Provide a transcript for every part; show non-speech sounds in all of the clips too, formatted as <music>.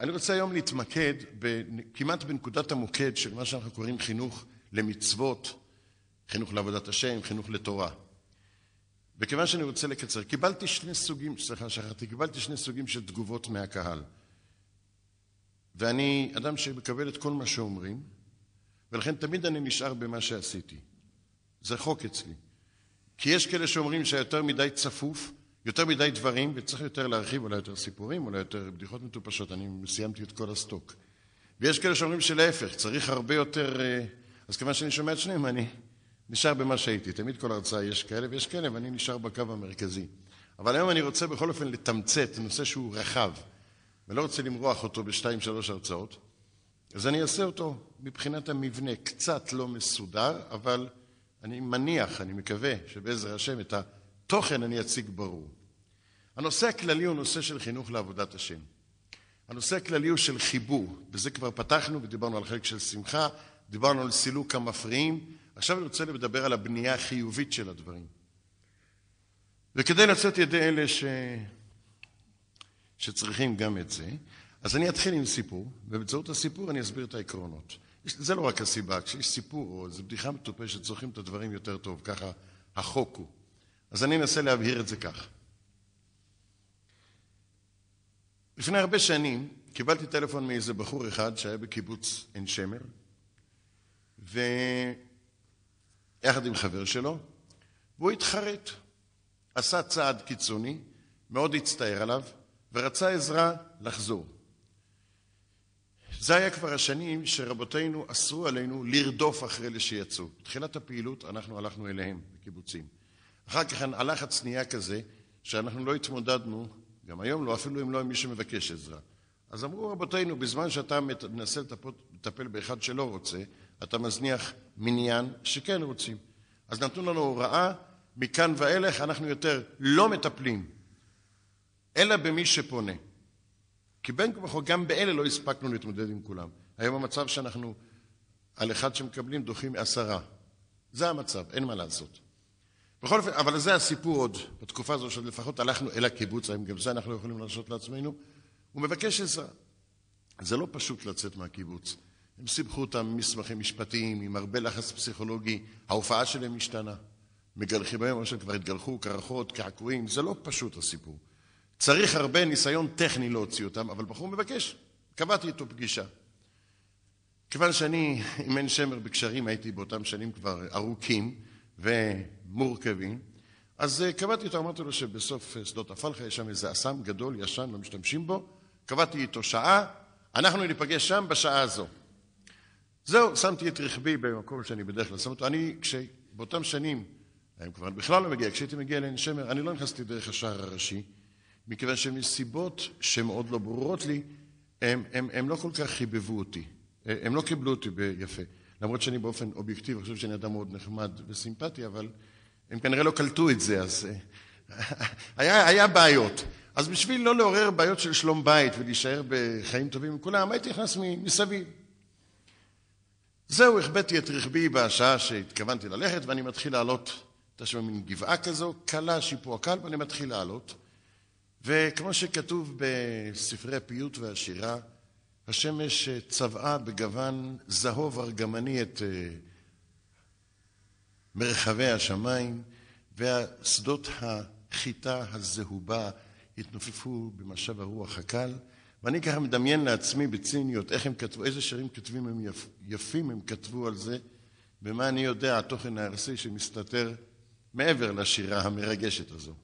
אני רוצה היום להתמקד כמעט בנקודת המוקד של מה שאנחנו קוראים חינוך למצוות, חינוך לעבודת השם, חינוך לתורה. וכיוון שאני רוצה לקצר, קיבלתי שני סוגים, סליחה, שכחתי, קיבלתי שני סוגים של תגובות מהקהל. ואני אדם שמקבל את כל מה שאומרים, ולכן תמיד אני נשאר במה שעשיתי. זה חוק אצלי. כי יש כאלה שאומרים שהיותר מדי צפוף, יותר מדי דברים, וצריך יותר להרחיב, אולי יותר סיפורים, אולי יותר בדיחות מטופשות, אני סיימתי את כל הסטוק. ויש כאלה שאומרים שלהפך, צריך הרבה יותר... אה, אז כיוון שאני שומע את שניהם, אני נשאר במה שהייתי. תמיד כל הרצאה יש כאלה ויש כאלה, ואני נשאר בקו המרכזי. אבל היום אני רוצה בכל אופן לתמצת נושא שהוא רחב, ולא רוצה למרוח אותו בשתיים, שלוש הרצאות, אז אני אעשה אותו מבחינת המבנה קצת לא מסודר, אבל אני מניח, אני מקווה, שבעזר השם את התוכן אני אציג ברור. הנושא הכללי הוא נושא של חינוך לעבודת השם. הנושא הכללי הוא של חיבור, בזה כבר פתחנו ודיברנו על חלק של שמחה, דיברנו על סילוק המפריעים, עכשיו אני רוצה לדבר על הבנייה החיובית של הדברים. וכדי לצאת ידי אלה ש... שצריכים גם את זה, אז אני אתחיל עם סיפור, ובאמצעות הסיפור אני אסביר את העקרונות. זה לא רק הסיבה, כשיש סיפור או איזו בדיחה מטופשת, זוכרים את הדברים יותר טוב, ככה החוק הוא. אז אני אנסה להבהיר את זה כך. לפני הרבה שנים קיבלתי טלפון מאיזה בחור אחד שהיה בקיבוץ עין שמר, ויחד עם חבר שלו, והוא התחרט. עשה צעד קיצוני, מאוד הצטער עליו, ורצה עזרה לחזור. זה היה כבר השנים שרבותינו אסרו עלינו לרדוף אחרי אלה שיצאו. בתחילת הפעילות אנחנו הלכנו אליהם, בקיבוצים. אחר כך הלחץ נהיה כזה, שאנחנו לא התמודדנו, גם היום לא, אפילו אם לא עם מי שמבקש עזרה. אז אמרו רבותינו, בזמן שאתה מנסה לטפל באחד שלא רוצה, אתה מזניח מניין שכן רוצים. אז נתנו לנו הוראה, מכאן ואילך אנחנו יותר לא מטפלים, אלא במי שפונה. כי בין כה וכה גם באלה לא הספקנו להתמודד עם כולם. היום המצב שאנחנו על אחד שמקבלים דוחים עשרה. זה המצב, אין מה לעשות. בכל אופן, אבל זה הסיפור עוד, בתקופה הזו שלפחות הלכנו אל הקיבוץ, האם גם זה אנחנו יכולים להרשות לעצמנו? הוא מבקש עזרה. זה לא פשוט לצאת מהקיבוץ. הם סיבכו אותם מסמכים משפטיים, עם הרבה לחץ פסיכולוגי, ההופעה שלהם משתנה. מגלחים היום, שהם כבר התגלחו, קרחות, קעקועים, זה לא פשוט הסיפור. צריך הרבה ניסיון טכני להוציא אותם, אבל בחור מבקש. קבעתי איתו פגישה. כיוון שאני עם עין שמר בקשרים, הייתי באותם שנים כבר ארוכים ומורכבים, אז אה, קבעתי איתו, אמרתי לו שבסוף אה, שדות הפלחה יש שם איזה אסם גדול, ישן, לא משתמשים בו. קבעתי איתו שעה, אנחנו ניפגש שם בשעה הזו. זהו, שמתי את רכבי במקום שאני בדרך כלל שם אותו. אני, כשבאותם שנים, היום כבר בכלל לא מגיע, כשהייתי מגיע לעין שמר, אני לא נכנסתי דרך השער הראשי. מכיוון שמסיבות שמאוד לא ברורות לי, הם, הם, הם לא כל כך חיבבו אותי. הם לא קיבלו אותי ביפה. למרות שאני באופן אובייקטיבי חושב שאני אדם מאוד נחמד וסימפטי, אבל הם כנראה לא קלטו את זה, אז <laughs> היה, היה בעיות. אז בשביל לא לעורר בעיות של שלום בית ולהישאר בחיים טובים עם כולם, הייתי נכנס מסביב. זהו, החבאתי את רכבי בשעה שהתכוונתי ללכת, ואני מתחיל לעלות, הייתה שם מין גבעה כזו, קלה, שיפוע קל, ואני מתחיל לעלות. וכמו שכתוב בספרי הפיוט והשירה, השמש צבעה בגוון זהוב ארגמני את אה, מרחבי השמיים, והשדות החיטה הזהובה התנופפו במשב הרוח הקל, ואני ככה מדמיין לעצמי בציניות איך הם כתבו, איזה שירים כתבים הם יפ, יפים הם כתבו על זה, ומה אני יודע, התוכן הארסי שמסתתר מעבר לשירה המרגשת הזו.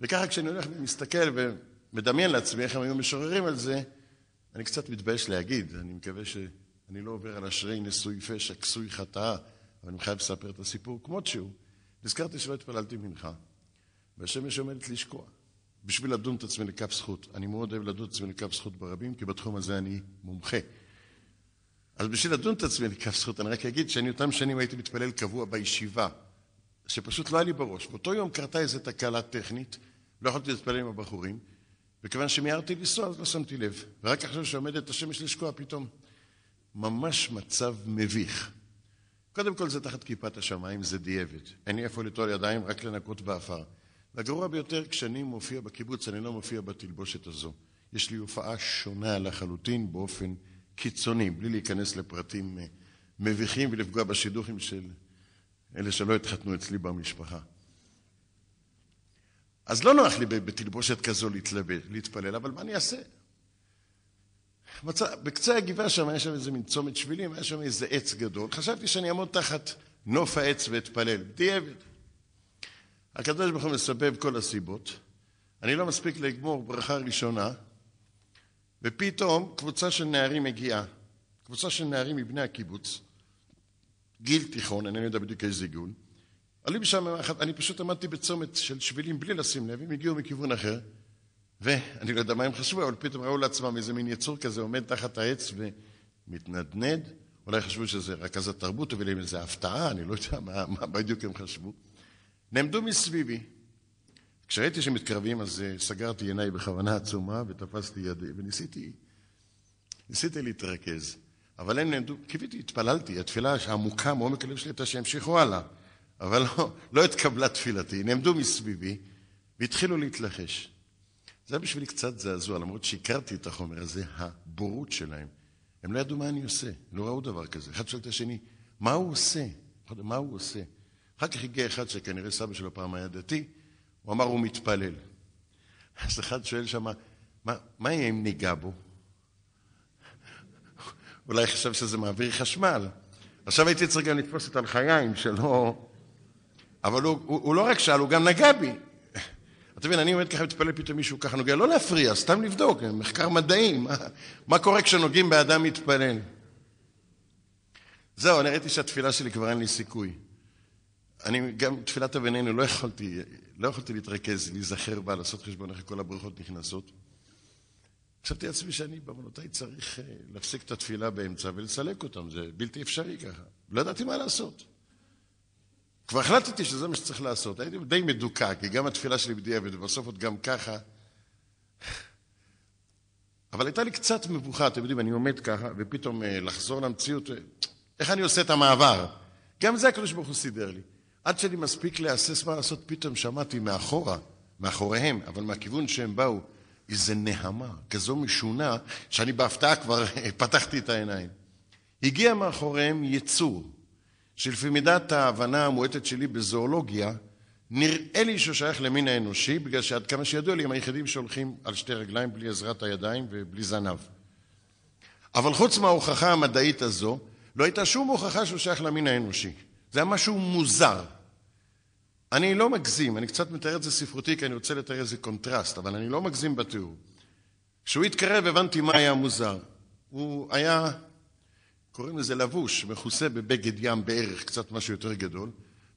וככה כשאני הולך ומסתכל ומדמיין לעצמי איך הם היו משוררים על זה, אני קצת מתבייש להגיד, אני מקווה שאני לא עובר על אשרי נשוי פשע, כסוי חטאה, אבל אני חייב לספר את הסיפור כמות שהוא. נזכרתי שלא התפללתי מנחה, והשמש עומדת לשקוע, בשביל לדון את עצמי לכף זכות. אני מאוד אוהב לדון את עצמי לכף זכות ברבים, כי בתחום הזה אני מומחה. אז בשביל לדון את עצמי לכף זכות, אני רק אגיד שאני אותם שנים הייתי מתפלל קבוע בישיבה, שפשוט לא היה לי בראש. באותו יום קרתה איזו תקלה טכנית, לא יכולתי להתפלל עם הבחורים, וכיוון שמיהרתי לנסוע אז לא שמתי לב. ורק עכשיו שעומדת השמש לשקוע פתאום. ממש מצב מביך. קודם כל זה תחת כיפת השמיים, זה דיעבד. אין לי איפה לטול ידיים, רק לנקות באפר. והגרוע ביותר, כשאני מופיע בקיבוץ, אני לא מופיע בתלבושת הזו. יש לי הופעה שונה לחלוטין באופן קיצוני, בלי להיכנס לפרטים אה, מביכים ולפגוע בשידוכים של אלה שלא התחתנו אצלי במשפחה. אז לא נוח לי בתלבושת כזו להתפלל, אבל מה אני אעשה? מצא, בקצה הגבעה שם היה שם איזה מין צומת שבילים, היה שם איזה עץ גדול. חשבתי שאני אעמוד תחת נוף העץ ואתפלל. דיעבד. הקדוש ברוך הוא מסבב כל הסיבות. אני לא מספיק לגמור ברכה ראשונה, ופתאום קבוצה של נערים מגיעה. קבוצה של נערים מבני הקיבוץ, גיל תיכון, אני לא יודע בדיוק איזה גיל. עולים שם, אני פשוט עמדתי בצומת של שבילים בלי לשים לב, הם הגיעו מכיוון אחר. ואני לא יודע מה הם חשבו, אבל פתאום ראו לעצמם איזה מין יצור כזה עומד תחת העץ ומתנדנד. אולי חשבו שזה רכז התרבות, אבל עם איזו הפתעה, אני לא יודע מה, מה בדיוק הם חשבו. נעמדו מסביבי. כשראיתי שמתקרבים, אז אה, סגרתי עיניי בכוונה עצומה ותפסתי ידי, וניסיתי ניסיתי להתרכז. אבל הם נעמדו, קיוויתי, התפללתי, התפילה העמוקה מעומק הלב שלי הייתה שימשיכו הלאה. אבל לא, לא התקבלה תפילתי. נעמדו מסביבי והתחילו להתלחש. זה היה בשבילי קצת זעזוע, למרות שהכרתי את החומר הזה, הבורות שלהם. הם לא ידעו מה אני עושה, לא ראו דבר כזה. אחד שואל את השני, מה הוא עושה? מה הוא עושה? אחר כך הגיע אחד שכנראה סבא שלו פעם היה דתי, הוא אמר, הוא מתפלל. <laughs> אז אחד שואל שם, מה, מה יהיה אם ניגע בו? <laughs> אולי חשב שזה מעביר חשמל. עכשיו הייתי צריך גם לתפוס את הלחיים שלא... אבל הוא, הוא, הוא לא רק שאל, הוא גם נגע בי. אתה מבין, אני עומד ככה ומתפלל, פתאום מישהו ככה נוגע, לא להפריע, סתם לבדוק, מחקר מדעי, מה, מה קורה כשנוגעים באדם מתפלל. זהו, אני ראיתי שהתפילה שלי כבר אין לי סיכוי. אני גם, תפילת אביננו, לא יכולתי, לא יכולתי להתרכז, להיזכר בה, לעשות חשבון איך כל הברכות נכנסות. חשבתי לעצמי שאני בעוונותיי צריך אה, להפסיק את התפילה באמצע ולסלק אותם, זה בלתי אפשרי ככה. לא ידעתי מה לעשות. כבר החלטתי שזה מה שצריך לעשות. הייתי די מדוכא, כי גם התפילה שלי בדיעבד, ובסוף עוד גם ככה. אבל הייתה לי קצת מבוכה, אתם יודעים, אני עומד ככה, ופתאום אה, לחזור למציאות, אה, איך אני עושה את המעבר? גם זה הקדוש ברוך הוא סידר לי. עד שאני מספיק להסס מה לעשות, פתאום שמעתי מאחורה, מאחוריהם, אבל מהכיוון שהם באו, איזו נהמה כזו משונה, שאני בהפתעה כבר פתחתי את העיניים. הגיע מאחוריהם יצור, שלפי מידת ההבנה המועטת שלי בזואולוגיה, נראה לי שהוא שייך למין האנושי, בגלל שעד כמה שידוע לי הם היחידים שהולכים על שתי רגליים בלי עזרת הידיים ובלי זנב. אבל חוץ מההוכחה המדעית הזו, לא הייתה שום הוכחה שהוא שייך למין האנושי. זה היה משהו מוזר. אני לא מגזים, אני קצת מתאר את זה ספרותי כי אני רוצה לתאר איזה קונטרסט, אבל אני לא מגזים בתיאור. כשהוא התקרב הבנתי מה היה מוזר. הוא היה קוראים לזה לבוש, מכוסה בבגד ים בערך, קצת משהו יותר גדול,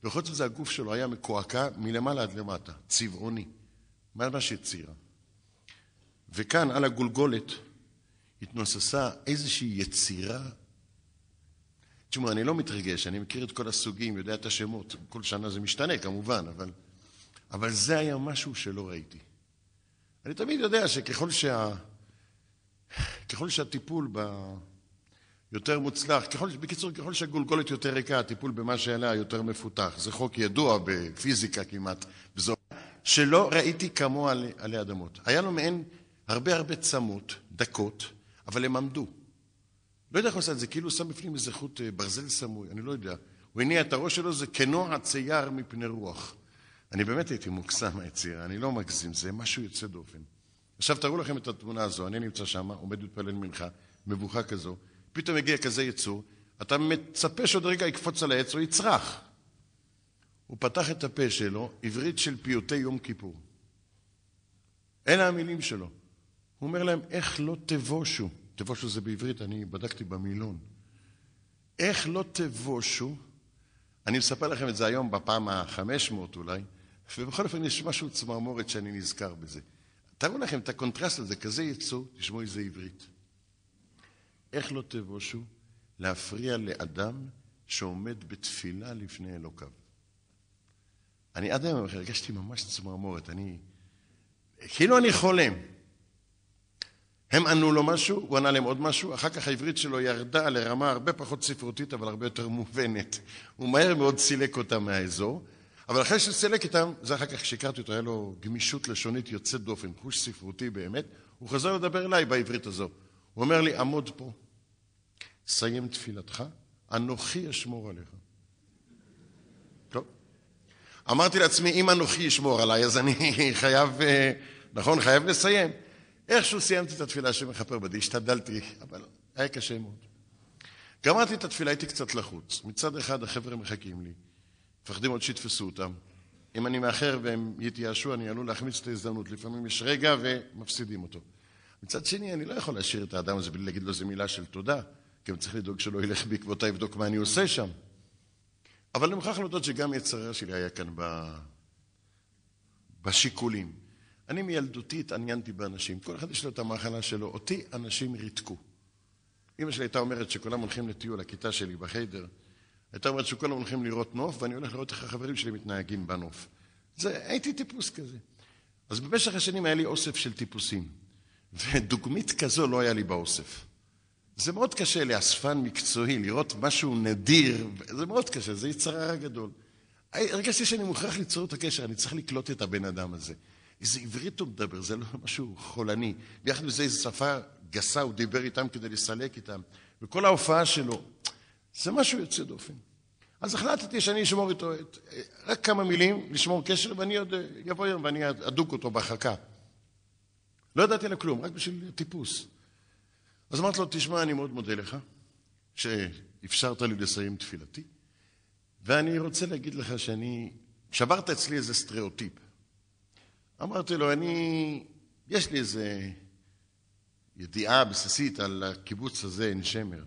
וחוץ מזה הגוף שלו היה מקועקע מלמעלה עד למטה, צבעוני, ממש יצירה. וכאן על הגולגולת התנוססה איזושהי יצירה. תשמעו, אני לא מתרגש, אני מכיר את כל הסוגים, יודע את השמות, כל שנה זה משתנה כמובן, אבל, אבל זה היה משהו שלא ראיתי. אני תמיד יודע שככל שה... ככל שהטיפול ב... יותר מוצלח. ככל, בקיצור, ככל שהגולגולת יותר ריקה, הטיפול במה שעליה יותר מפותח. זה חוק ידוע בפיזיקה כמעט, בזו, שלא ראיתי כמוה עלי, עלי אדמות. היה לו מעין הרבה הרבה צמות, דקות, אבל הם עמדו. לא יודע איך הוא עשה את זה, כאילו הוא שם בפנים איזה חוט אה, ברזל סמוי, אני לא יודע. הוא הניע את הראש שלו, זה כנוע צייר מפני רוח. אני באמת הייתי מוקסם מהיצירה, אני לא מגזים, זה משהו יוצא דופן. עכשיו תראו לכם את התמונה הזו, אני נמצא שם, עומד להתפלל מנחה, מבוכה כזו. פתאום הגיע כזה יצור, אתה מצפה שעוד רגע יקפוץ על העץ או יצרח. הוא פתח את הפה שלו, עברית של פיוטי יום כיפור. אלה המילים שלו. הוא אומר להם, איך לא תבושו? תבושו זה בעברית, אני בדקתי במילון. איך לא תבושו? אני מספר לכם את זה היום בפעם החמש מאות אולי, ובכל אופן יש משהו צמרמורת שאני נזכר בזה. תארו לכם את הקונטרסט הזה, כזה יצור, תשמעו איזה עברית. איך לא תבושו להפריע לאדם שעומד בתפילה לפני אלוקיו? אני עד היום הרגשתי ממש צמרמורת, אני... כאילו אני חולם. הם ענו לו משהו, הוא ענה להם עוד משהו, אחר כך העברית שלו ירדה לרמה הרבה פחות ספרותית, אבל הרבה יותר מובנת. הוא מהר מאוד סילק אותם מהאזור, אבל אחרי שסילק אותם, זה אחר כך כשהכרתי אותו, היה לו גמישות לשונית יוצאת דופן, חוש ספרותי באמת, הוא חוזר לדבר אליי בעברית הזו. הוא אומר לי, עמוד פה, סיים תפילתך, אנוכי אשמור עליך. טוב. אמרתי לעצמי, אם אנוכי ישמור עליי, אז אני <laughs> חייב, אה, נכון, חייב לסיים. איכשהו סיימתי את התפילה שמכפר בדי, השתדלתי, אבל היה קשה מאוד. גמרתי את התפילה, הייתי קצת לחוץ. מצד אחד החבר'ה מחכים לי, מפחדים עוד שיתפסו אותם. אם אני מאחר והם יתייאשו, אני עלול להחמיץ את ההזדמנות. לפעמים יש רגע ומפסידים אותו. מצד שני, אני לא יכול להשאיר את האדם הזה בלי להגיד לו איזה מילה של תודה, אני צריך לדאוג שלא ילך בעקבותיי ויבדוק מה אני עושה שם. אבל אני מוכרח להודות שגם יצרה שלי היה כאן ב... בשיקולים. אני מילדותי התעניינתי באנשים. כל אחד יש לו את המחלה שלו. אותי אנשים ריתקו. אמא שלי הייתה אומרת שכולם הולכים לטיול, הכיתה שלי בחיידר, הייתה אומרת שכולם הולכים לראות נוף, ואני הולך לראות איך החברים שלי מתנהגים בנוף. זה, הייתי טיפוס כזה. אז במשך השנים היה לי אוסף של טיפוסים, ודוגמית כזו לא היה לי באוסף. זה מאוד קשה לאספן מקצועי, לראות משהו נדיר, זה מאוד קשה, זה יצר הרע גדול. הרגשתי שאני מוכרח ליצור את הקשר, אני צריך לקלוט את הבן אדם הזה. איזה עברית הוא מדבר, זה לא משהו חולני. ביחד עם זה איזו שפה גסה, הוא דיבר איתם כדי לסלק איתם. וכל ההופעה שלו, זה משהו יוצא דופן. אז החלטתי שאני אשמור איתו את, רק כמה מילים, לשמור קשר, ואני עוד יבוא יום ואני אדוק אותו בהרחקה. לא ידעתי עליו כלום, רק בשביל טיפוס. אז אמרתי לו, תשמע, אני מאוד מודה לך שאפשרת לי לסיים תפילתי, ואני רוצה להגיד לך שאני, שברת אצלי איזה סטריאוטיפ. אמרתי לו, אני, יש לי איזה ידיעה בסיסית על הקיבוץ הזה, עין שמר.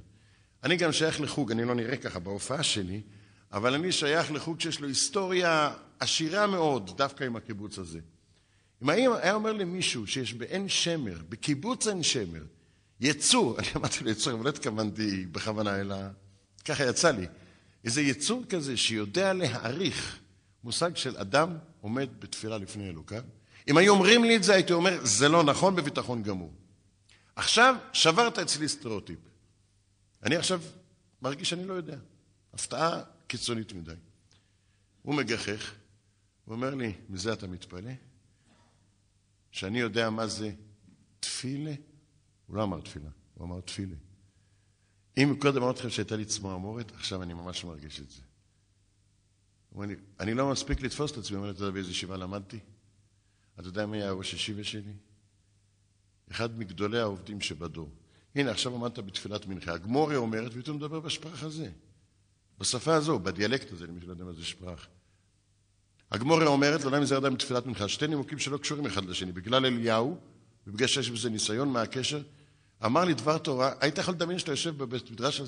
אני גם שייך לחוג, אני לא נראה ככה בהופעה שלי, אבל אני שייך לחוג שיש לו היסטוריה עשירה מאוד דווקא עם הקיבוץ הזה. אם היה אומר למישהו שיש בעין שמר, בקיבוץ עין שמר, יצור, <laughs> אני אמרתי לו יצור, אבל לא התכוונתי בכוונה, אלא ככה יצא לי, איזה יצור כזה שיודע להעריך מושג של אדם עומד בתפילה לפני אלוקיו. אם היו אומרים לי את זה, הייתי אומר, זה לא נכון בביטחון גמור. עכשיו שברת אצלי סטריאוטיפ. אני עכשיו מרגיש שאני לא יודע. הפתעה קיצונית מדי. הוא מגחך, הוא אומר לי, מזה אתה מתפלא? שאני יודע מה זה תפילה? הוא לא אמר תפילה, הוא אמר תפילה. אם קודם אמרתי לכם שהייתה לי צמרמורת, עכשיו אני ממש מרגיש את זה. הוא אומר לי, אני לא מספיק לתפוס את עצמי, הוא אומר לי, אתה יודע באיזה ישיבה למדתי? אתה יודע מי היה ראש ישיבה שלי? אחד מגדולי העובדים שבדור. הנה, עכשיו עמדת בתפילת מנחה. הגמוריה אומרת, ופתאום מדבר בשפרח הזה. בשפה הזו, בדיאלקט הזה, למי שלא יודע מה זה שפרח. הגמוריה אומרת, לא יודע אם זה ירדה מתפילת מנחה, שתי נימוקים שלא קשורים אחד לשני. בגלל אליהו, ובגלל שיש בזה ניסיון, מה הקשר? אמר לי דבר תורה, היית יכול לדמיין שאתה יושב בבית מדרש על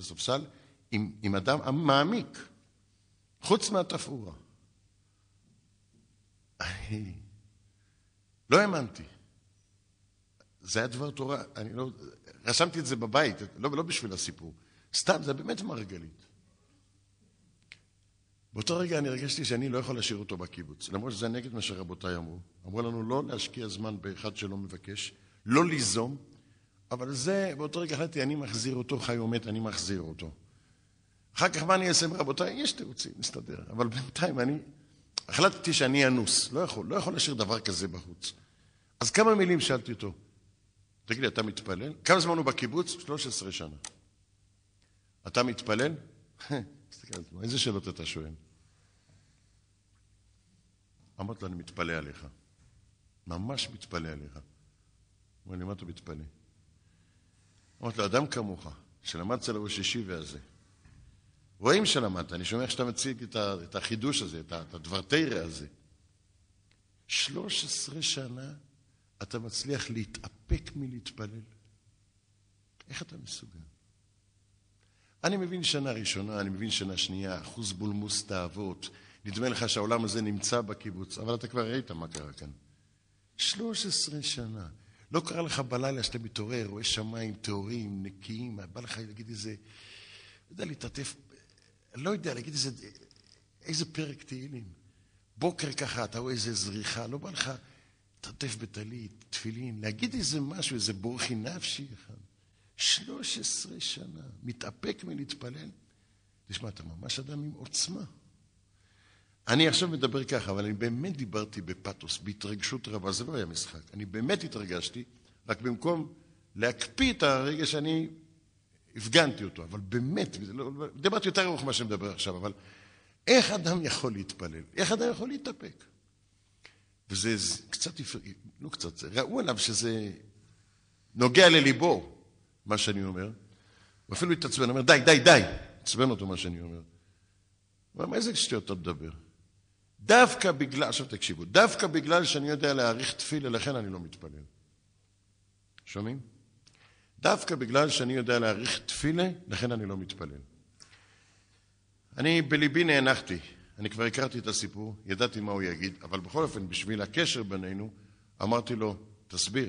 ספסל עם, עם אדם מעמיק, חוץ מהתפאורה. לא האמנתי. זה היה דבר תורה, אני לא... רשמתי את זה בבית, לא, לא בשביל הסיפור. סתם, זה באמת מרגלית. באותו רגע אני הרגשתי שאני לא יכול להשאיר אותו בקיבוץ, למרות שזה נגד מה שרבותיי אמרו. אמרו לנו לא להשקיע זמן באחד שלא מבקש, לא ליזום, אבל זה, באותו רגע החלטתי, אני מחזיר אותו, חי או מת, אני מחזיר אותו. אחר כך מה אני אעשה רבותיי? יש תירוצים, נסתדר. אבל בינתיים אני החלטתי שאני אנוס, לא יכול, לא יכול להשאיר דבר כזה בחוץ. אז כמה מילים שאלתי אותו. תגיד לי, אתה מתפלל? כמה זמן הוא בקיבוץ? 13 שנה. אתה מתפלל? <laughs> איזה שאלות אתה שואל? אמרתי לו, אני מתפלא עליך. ממש מתפלא עליך. הוא אומר לי, מה אתה מתפלא? אמרתי לו, אדם כמוך, שלמד אצל הראש ישיבה הזה, רואים שלמדת, אני שומע שאתה מציג את החידוש הזה, את הדבר תרא הזה. 13 שנה אתה מצליח להתאפק מלהתפלל. איך אתה מסוגל? אני מבין שנה ראשונה, אני מבין שנה שנייה, אחוז בולמוס תאוות, נדמה לך שהעולם הזה נמצא בקיבוץ, אבל אתה כבר ראית מה קרה כאן. 13 שנה. לא קרה לך בלילה שאתה מתעורר, רואה שמיים טהורים, נקיים, בא לך להגיד איזה, לא יודע, להתעטף, לא יודע, להגיד איזה, איזה פרק תהילים. בוקר ככה, אתה רואה איזה זריחה, לא בא לך להתעטף בטלית, תפילין, להגיד איזה משהו, איזה בורכי נפשי אחד. 13 שנה, מתאפק מלהתפלל. תשמע, אתה ממש אדם עם עוצמה. אני עכשיו מדבר ככה, אבל אני באמת דיברתי בפתוס, בהתרגשות רבה, זה לא היה משחק. אני באמת התרגשתי, רק במקום להקפיא את הרגע שאני הפגנתי אותו, אבל באמת, לא, דיברתי יותר ארוך ממה שאני מדבר עכשיו, אבל איך אדם יכול להתפלל? איך אדם יכול להתאפק? וזה קצת, לא קצת, ראו עליו שזה נוגע לליבו, מה שאני אומר. הוא אפילו התעצבן, אומר, די, די, די. עצבן אותו מה שאני אומר. הוא אומר, איזה שטויות אתה מדבר? דווקא בגלל, עכשיו תקשיבו, דווקא בגלל שאני יודע להעריך תפילה, לכן אני לא מתפלל. שומעים? דווקא בגלל שאני יודע להעריך תפילה, לכן אני לא מתפלל. אני בליבי נאנחתי, אני כבר הכרתי את הסיפור, ידעתי מה הוא יגיד, אבל בכל אופן, בשביל הקשר בינינו, אמרתי לו, תסביר.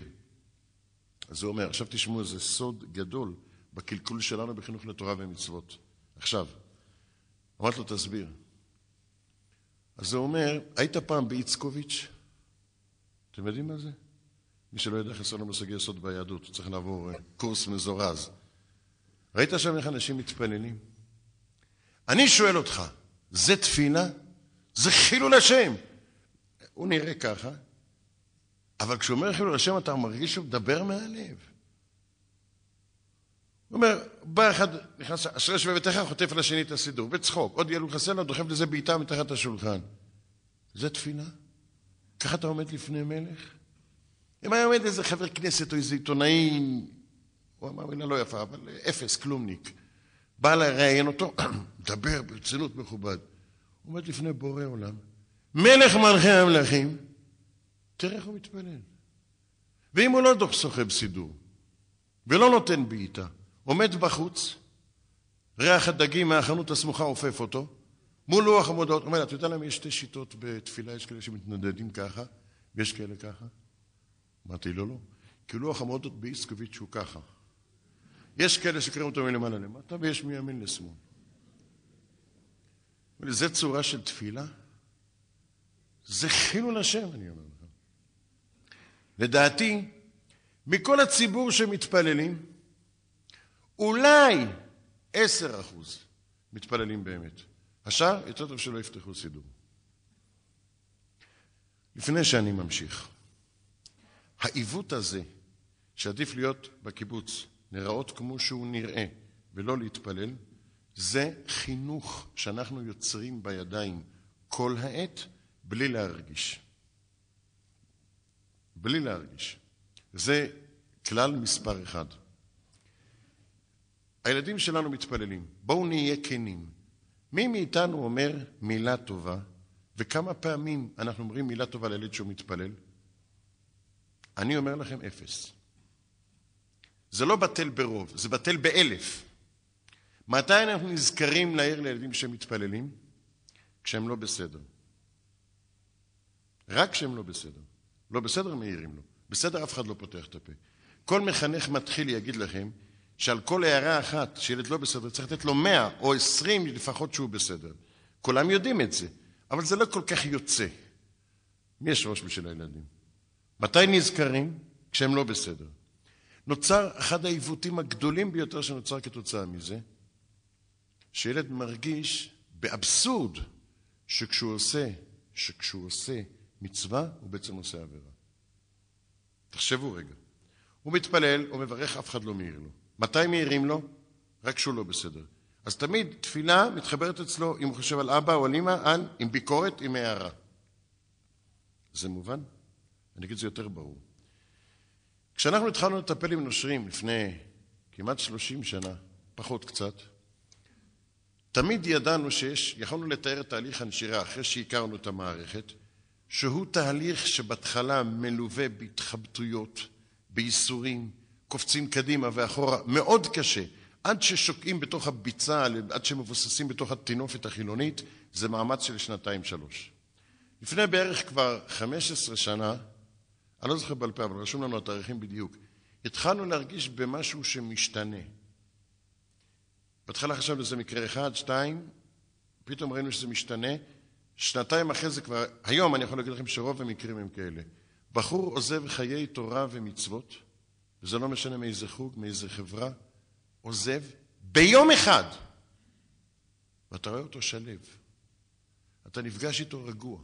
אז הוא אומר, עכשיו תשמעו איזה סוד גדול בקלקול שלנו בחינוך לתורה ומצוות. עכשיו, אמרתי לו, תסביר. אז הוא אומר, היית פעם באיצקוביץ'? אתם יודעים מה זה? מי שלא יודע חסר לו מושגי יסוד ביהדות, צריך לעבור אה, קורס מזורז. ראית שם איך אנשים מתפללים? אני שואל אותך, זה תפילה? זה חילול השם. הוא נראה ככה, אבל כשהוא אומר חילול השם אתה מרגיש שהוא מדבר מהלב. הוא אומר, בא אחד, נכנס, אשרי שבביתך, חוטף על השני את הסידור, בצחוק, עוד ילו חסר לו, דוחף לזה בעיטה מתחת השולחן. זה תפילה? ככה אתה עומד לפני מלך? אם היה עומד איזה חבר כנסת או איזה עיתונאי, הוא אמר מילה לא יפה, אבל אפס, כלומניק, בא לראיין אותו, <clears throat> מדבר ברצינות מכובד. עומד לפני בורא עולם, מלך מלכי המלכים, תראה איך הוא מתפלל. ואם הוא לא סוחב סידור, ולא נותן בעיטה, עומד בחוץ, ריח הדגים מהחנות הסמוכה עופף אותו, מול לוח המודעות, אומר, אתה יודע למה יש שתי שיטות בתפילה, יש כאלה שמתנדדים ככה, ויש כאלה ככה? אמרתי לו, לא. כי לוח המודעות באיסקוביץ' הוא ככה. יש כאלה שקוראים אותו מלמעלה למטה, ויש מימין לשמאל. זה צורה של תפילה? זה חילול השם, אני אומר לך. לדעתי, מכל הציבור שמתפללים, אולי עשר אחוז מתפללים באמת. השאר, יותר טוב שלא יפתחו סידור. לפני שאני ממשיך, העיוות הזה, שעדיף להיות בקיבוץ, נראות כמו שהוא נראה, ולא להתפלל, זה חינוך שאנחנו יוצרים בידיים כל העת, בלי להרגיש. בלי להרגיש. זה כלל מספר אחד. הילדים שלנו מתפללים. בואו נהיה כנים. מי מאיתנו אומר מילה טובה, וכמה פעמים אנחנו אומרים מילה טובה לילד שהוא מתפלל? אני אומר לכם אפס. זה לא בטל ברוב, זה בטל באלף. מתי אנחנו נזכרים להעיר לילדים שמתפללים? כשהם לא בסדר. רק כשהם לא בסדר. לא בסדר, מעירים לו. בסדר, אף אחד לא פותח את הפה. כל מחנך מתחיל יגיד לכם שעל כל הערה אחת שילד לא בסדר, צריך לתת לו מאה או עשרים לפחות שהוא בסדר. כולם יודעים את זה, אבל זה לא כל כך יוצא. מי יש ראש בשביל הילדים? מתי נזכרים? כשהם לא בסדר. נוצר אחד העיוותים הגדולים ביותר שנוצר כתוצאה מזה, שילד מרגיש באבסורד שכשהוא עושה, שכשהוא עושה מצווה, הוא בעצם עושה עבירה. תחשבו רגע. הוא מתפלל או מברך, אף אחד לא מעיר לו. מתי מעירים לו? רק כשהוא לא בסדר. אז תמיד תפילה מתחברת אצלו, אם הוא חושב על אבא או על אמא, על, עם ביקורת, עם הערה. זה מובן? אני אגיד את זה יותר ברור. כשאנחנו התחלנו לטפל עם נושרים לפני כמעט 30 שנה, פחות קצת, תמיד ידענו שיש, יכולנו לתאר את תהליך הנשירה אחרי שהכרנו את המערכת, שהוא תהליך שבהתחלה מלווה בהתחבטויות, בייסורים, קופצים קדימה ואחורה, מאוד קשה. עד ששוקעים בתוך הביצה, עד שמבוססים בתוך הטינופת החילונית, זה מאמץ של שנתיים-שלוש. לפני בערך כבר 15 שנה, אני לא זוכר בעל פה, אבל רשום לנו התאריכים בדיוק, התחלנו להרגיש במשהו שמשתנה. בהתחלה חשבנו שזה מקרה אחד, שתיים, פתאום ראינו שזה משתנה. שנתיים אחרי זה כבר, היום אני יכול להגיד לכם שרוב המקרים הם כאלה. בחור עוזב חיי תורה ומצוות, וזה לא משנה מאיזה חוג, מאיזה חברה, עוזב ביום אחד, ואתה רואה אותו שלב. אתה נפגש איתו רגוע.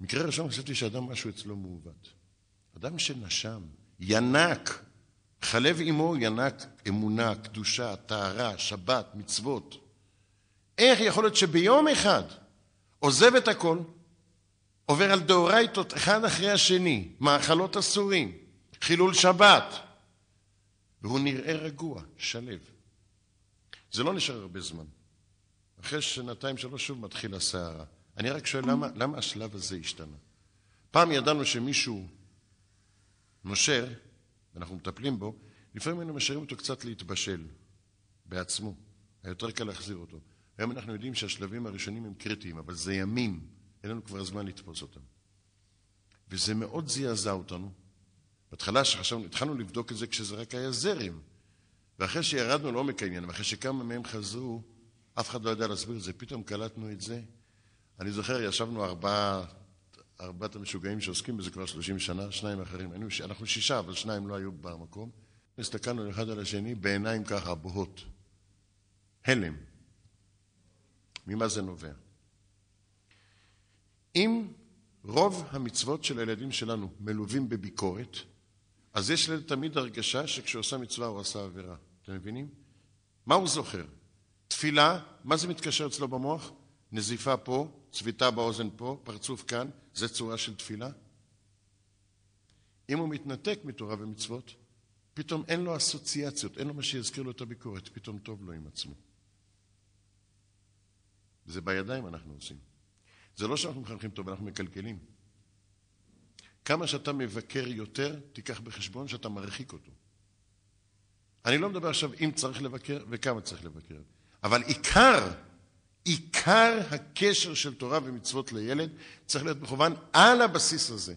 מקרה ראשון חשבתי שאדם משהו אצלו מעוות. אדם שנשם, ינק, חלב עמו ינק אמונה, קדושה, טהרה, שבת, מצוות. איך יכול להיות שביום אחד עוזב את הכל, עובר על דאורייתות אחד אחרי השני, מאכלות אסורים, חילול שבת, והוא נראה רגוע, שלב. זה לא נשאר הרבה זמן. אחרי שנתיים שלוש שוב מתחיל הסערה. אני רק שואל למה, למה השלב הזה השתנה? פעם ידענו שמישהו נושר, ואנחנו מטפלים בו, לפעמים היינו משאירים אותו קצת להתבשל בעצמו. היה יותר קל להחזיר אותו. היום אנחנו יודעים שהשלבים הראשונים הם קריטיים, אבל זה ימים, אין לנו כבר זמן לתפוס אותם. וזה מאוד זעזע אותנו. בהתחלה שחשבנו, התחלנו לבדוק את זה כשזה רק היה זרם. ואחרי שירדנו לעומק העניין, ואחרי שכמה מהם חזרו, אף אחד לא ידע להסביר את זה, פתאום קלטנו את זה. אני זוכר, ישבנו ארבעה, ארבעת המשוגעים שעוסקים בזה כבר שלושים שנה, שניים אחרים, אנחנו שישה, אבל שניים לא היו במקום. הסתכלנו אחד על השני בעיניים ככה בוהות. הלם. ממה זה נובע? אם רוב המצוות של הילדים שלנו מלווים בביקורת, אז יש לילד תמיד הרגשה שכשהוא עושה מצווה הוא עשה עבירה. אתם מבינים? מה הוא זוכר? תפילה, מה זה מתקשר אצלו במוח? נזיפה פה, צביטה באוזן פה, פרצוף כאן, זה צורה של תפילה? אם הוא מתנתק מתורה ומצוות, פתאום אין לו אסוציאציות, אין לו מה שיזכיר לו את הביקורת, פתאום טוב לו עם עצמו. זה בידיים אנחנו עושים. זה לא שאנחנו מחנכים טוב, אנחנו מקלקלים. כמה שאתה מבקר יותר, תיקח בחשבון שאתה מרחיק אותו. אני לא מדבר עכשיו אם צריך לבקר וכמה צריך לבקר, אבל עיקר, עיקר הקשר של תורה ומצוות לילד צריך להיות מכוון על הבסיס הזה.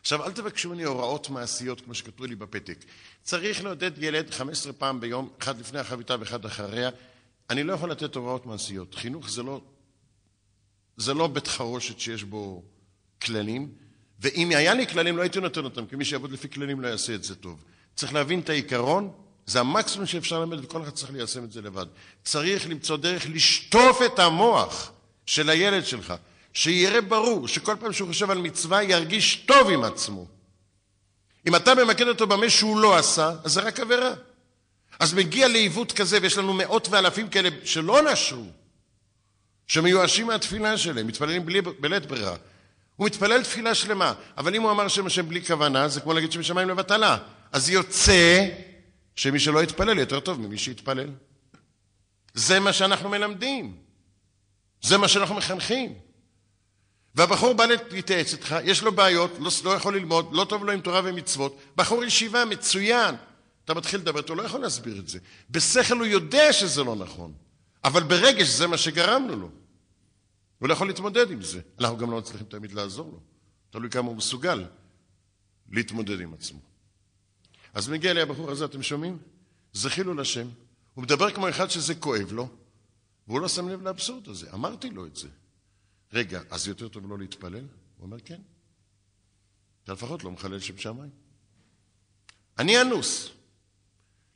עכשיו, אל תבקשו ממני הוראות מעשיות כמו שכתבו לי בפתק. צריך לעודד ילד 15 פעם ביום, אחד לפני החביתה ואחד אחריה. אני לא יכול לתת הוראות מעשיות. חינוך זה לא, זה לא בית חרושת שיש בו כללים, ואם היה לי כללים לא הייתי נותן אותם, כי מי שיעבוד לפי כללים לא יעשה את זה טוב. צריך להבין את העיקרון, זה המקסימום שאפשר ללמד, וכל אחד צריך ליישם את זה לבד. צריך למצוא דרך לשטוף את המוח של הילד שלך. שיראה ברור, שכל פעם שהוא חושב על מצווה ירגיש טוב עם עצמו. אם אתה ממקד אותו במה שהוא לא עשה, אז זה רק עבירה. אז מגיע לעיוות כזה, ויש לנו מאות ואלפים כאלה שלא נשרו, שמיואשים מהתפילה שלהם, מתפללים בלי, בלית ברירה. הוא מתפלל תפילה שלמה, אבל אם הוא אמר שם השם בלי כוונה, זה כמו להגיד שמשמיים לבטלה. אז יוצא שמי שלא יתפלל יותר טוב ממי שיתפלל. זה מה שאנחנו מלמדים. זה מה שאנחנו מחנכים. והבחור בא להתייעץ איתך, יש לו בעיות, לא, לא יכול ללמוד, לא טוב לו עם תורה ומצוות, בחור ישיבה מצוין. אתה מתחיל לדבר, אתה לא יכול להסביר את זה. בשכל הוא יודע שזה לא נכון, אבל ברגש זה מה שגרמנו לו. הוא לא יכול להתמודד עם זה. אנחנו גם לא מצליחים תמיד לעזור לו. תלוי כמה הוא מסוגל להתמודד עם עצמו. אז מגיע לי הבחור הזה, אתם שומעים? זה חילול השם. הוא מדבר כמו אחד שזה כואב לו, והוא לא שם לב לאבסורד הזה. אמרתי לו את זה. רגע, אז יותר טוב לא להתפלל? הוא אומר, כן. אתה לפחות לא מחלל שם שמיים. אני אנוס.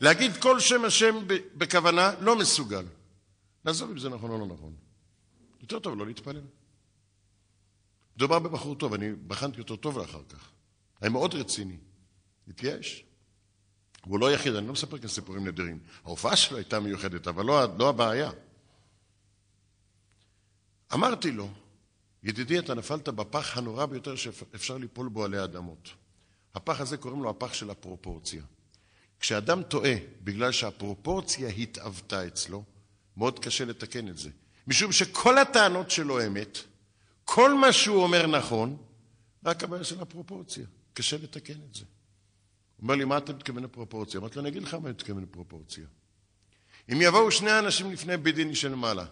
להגיד כל שם השם בכוונה לא מסוגל. לעזוב אם זה נכון או לא נכון. יותר טוב לא להתפלל. מדובר בבחור טוב, אני בחנתי אותו טוב לאחר כך. היה מאוד רציני. התייאש. הוא לא יחיד, אני לא מספר כאן סיפורים נדירים. ההופעה שלו הייתה מיוחדת, אבל לא, לא הבעיה. אמרתי לו, ידידי, אתה נפלת בפח הנורא ביותר שאפשר ליפול בו עלי אדמות. הפח הזה קוראים לו הפח של הפרופורציה. כשאדם טועה בגלל שהפרופורציה התעוותה אצלו, מאוד קשה לתקן את זה. משום שכל הטענות שלו אמת, כל מה שהוא אומר נכון, רק הבעיה של הפרופורציה. קשה לתקן את זה. הוא אומר לי, מה אתה מתכוון לפרופורציה? אמרתי לו, אני אגיד לך מה אני מתכוון לפרופורציה. אם יבואו שני אנשים לפני בית דין של מעלה,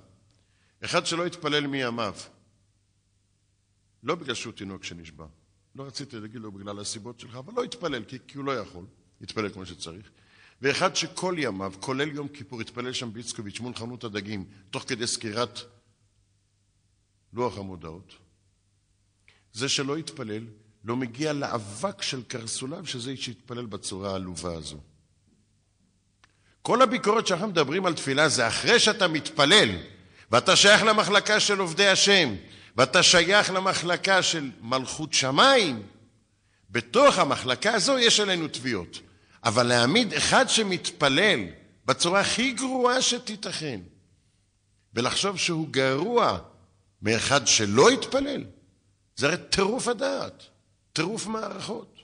אחד שלא יתפלל מימיו, לא בגלל שהוא תינוק שנשבע. לא רציתי להגיד לו בגלל הסיבות שלך, אבל לא התפלל, כי, כי הוא לא יכול. התפלל כמו שצריך. ואחד שכל ימיו, כולל יום כיפור, התפלל שם באיצקוביץ' מול חנות הדגים, תוך כדי סקירת לוח המודעות. זה שלא התפלל, לא מגיע לאבק של קרסוליו, שזה שהתפלל בצורה העלובה הזו. כל הביקורת שאנחנו מדברים על תפילה זה אחרי שאתה מתפלל, ואתה שייך למחלקה של עובדי השם, ואתה שייך למחלקה של מלכות שמיים, בתוך המחלקה הזו יש עלינו תביעות. אבל להעמיד אחד שמתפלל בצורה הכי גרועה שתיתכן, ולחשוב שהוא גרוע מאחד שלא התפלל, זה הרי טירוף הדעת, טירוף מערכות.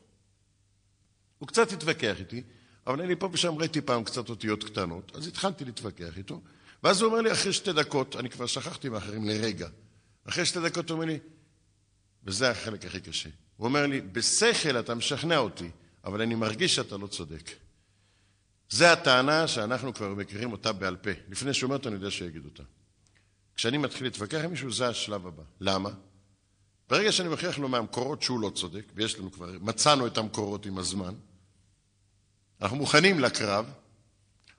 הוא קצת התווכח איתי, אבל אני פה ושם ראיתי פעם קצת אותיות קטנות, אז התחלתי להתווכח איתו, ואז הוא אומר לי אחרי שתי דקות, אני כבר שכחתי מאחרים לרגע, אחרי שתי דקות הוא אומר לי, וזה החלק הכי קשה, הוא אומר לי, בשכל אתה משכנע אותי, אבל אני מרגיש שאתה לא צודק. זו הטענה שאנחנו כבר מכירים אותה בעל פה. לפני שהוא אומר אותה, אני יודע שיגיד אותה. כשאני מתחיל להתווכח עם מישהו, זה השלב הבא. למה? ברגע שאני מוכיח לו מהמקורות שהוא לא צודק, ויש לנו כבר, מצאנו את המקורות עם הזמן, אנחנו מוכנים לקרב,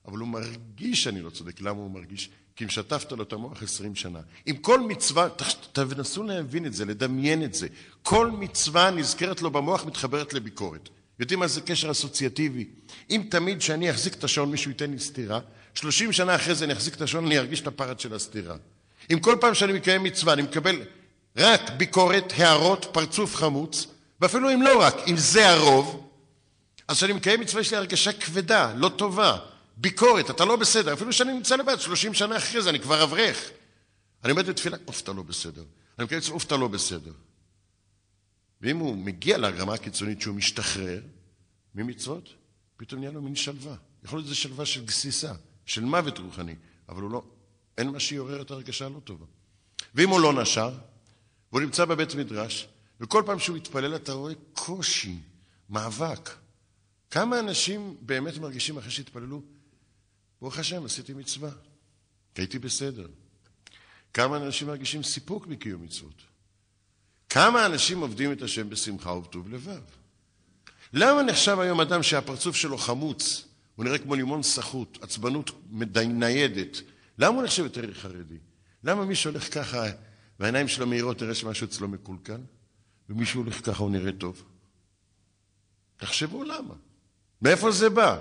אבל הוא מרגיש שאני לא צודק. למה הוא מרגיש? כי אם שטפת לו את המוח עשרים שנה. עם כל מצווה, תנסו להבין את זה, לדמיין את זה. כל מצווה נזכרת לו במוח, מתחברת לביקורת. יודעים מה זה קשר אסוציאטיבי? אם תמיד שאני אחזיק את השעון מישהו ייתן לי סטירה, שלושים שנה אחרי זה אני אחזיק את השעון, אני ארגיש את הפרט של הסטירה. אם כל פעם שאני מקיים מצווה אני מקבל רק ביקורת, הערות, פרצוף חמוץ, ואפילו אם לא רק, אם זה הרוב, אז כשאני מקיים מצווה יש לי הרגשה כבדה, לא טובה, ביקורת, אתה לא בסדר, אפילו שאני נמצא לבד, שלושים שנה אחרי זה, אני כבר אברך. אני עומד בתפילה, אוף, אתה לא בסדר. אני מקיים מצווה, אוף, אתה לא בסדר. ואם הוא מגיע לרמה הקיצונית שהוא משתחרר ממצוות, פתאום נהיה לו מין שלווה. יכול להיות שזה שלווה של גסיסה, של מוות רוחני, אבל הוא לא, אין מה שיעורר את ההרגשה הלא טובה. ואם הוא לא נשר, והוא נמצא בבית מדרש, וכל פעם שהוא מתפלל אתה רואה קושי, מאבק. כמה אנשים באמת מרגישים אחרי שהתפללו, ברוך השם, עשיתי מצווה, הייתי בסדר. כמה אנשים מרגישים סיפוק מקיום מצוות. כמה אנשים עובדים את השם בשמחה ובטוב לבב? למה נחשב היום אדם שהפרצוף שלו חמוץ, הוא נראה כמו לימון סחוט, עצבנות ניידת, למה הוא נחשב יותר חרדי? למה מי שהולך ככה והעיניים שלו מהירות תראה שמשהו אצלו מקולקל, ומי שהולך ככה הוא נראה טוב? תחשבו למה. מאיפה זה בא?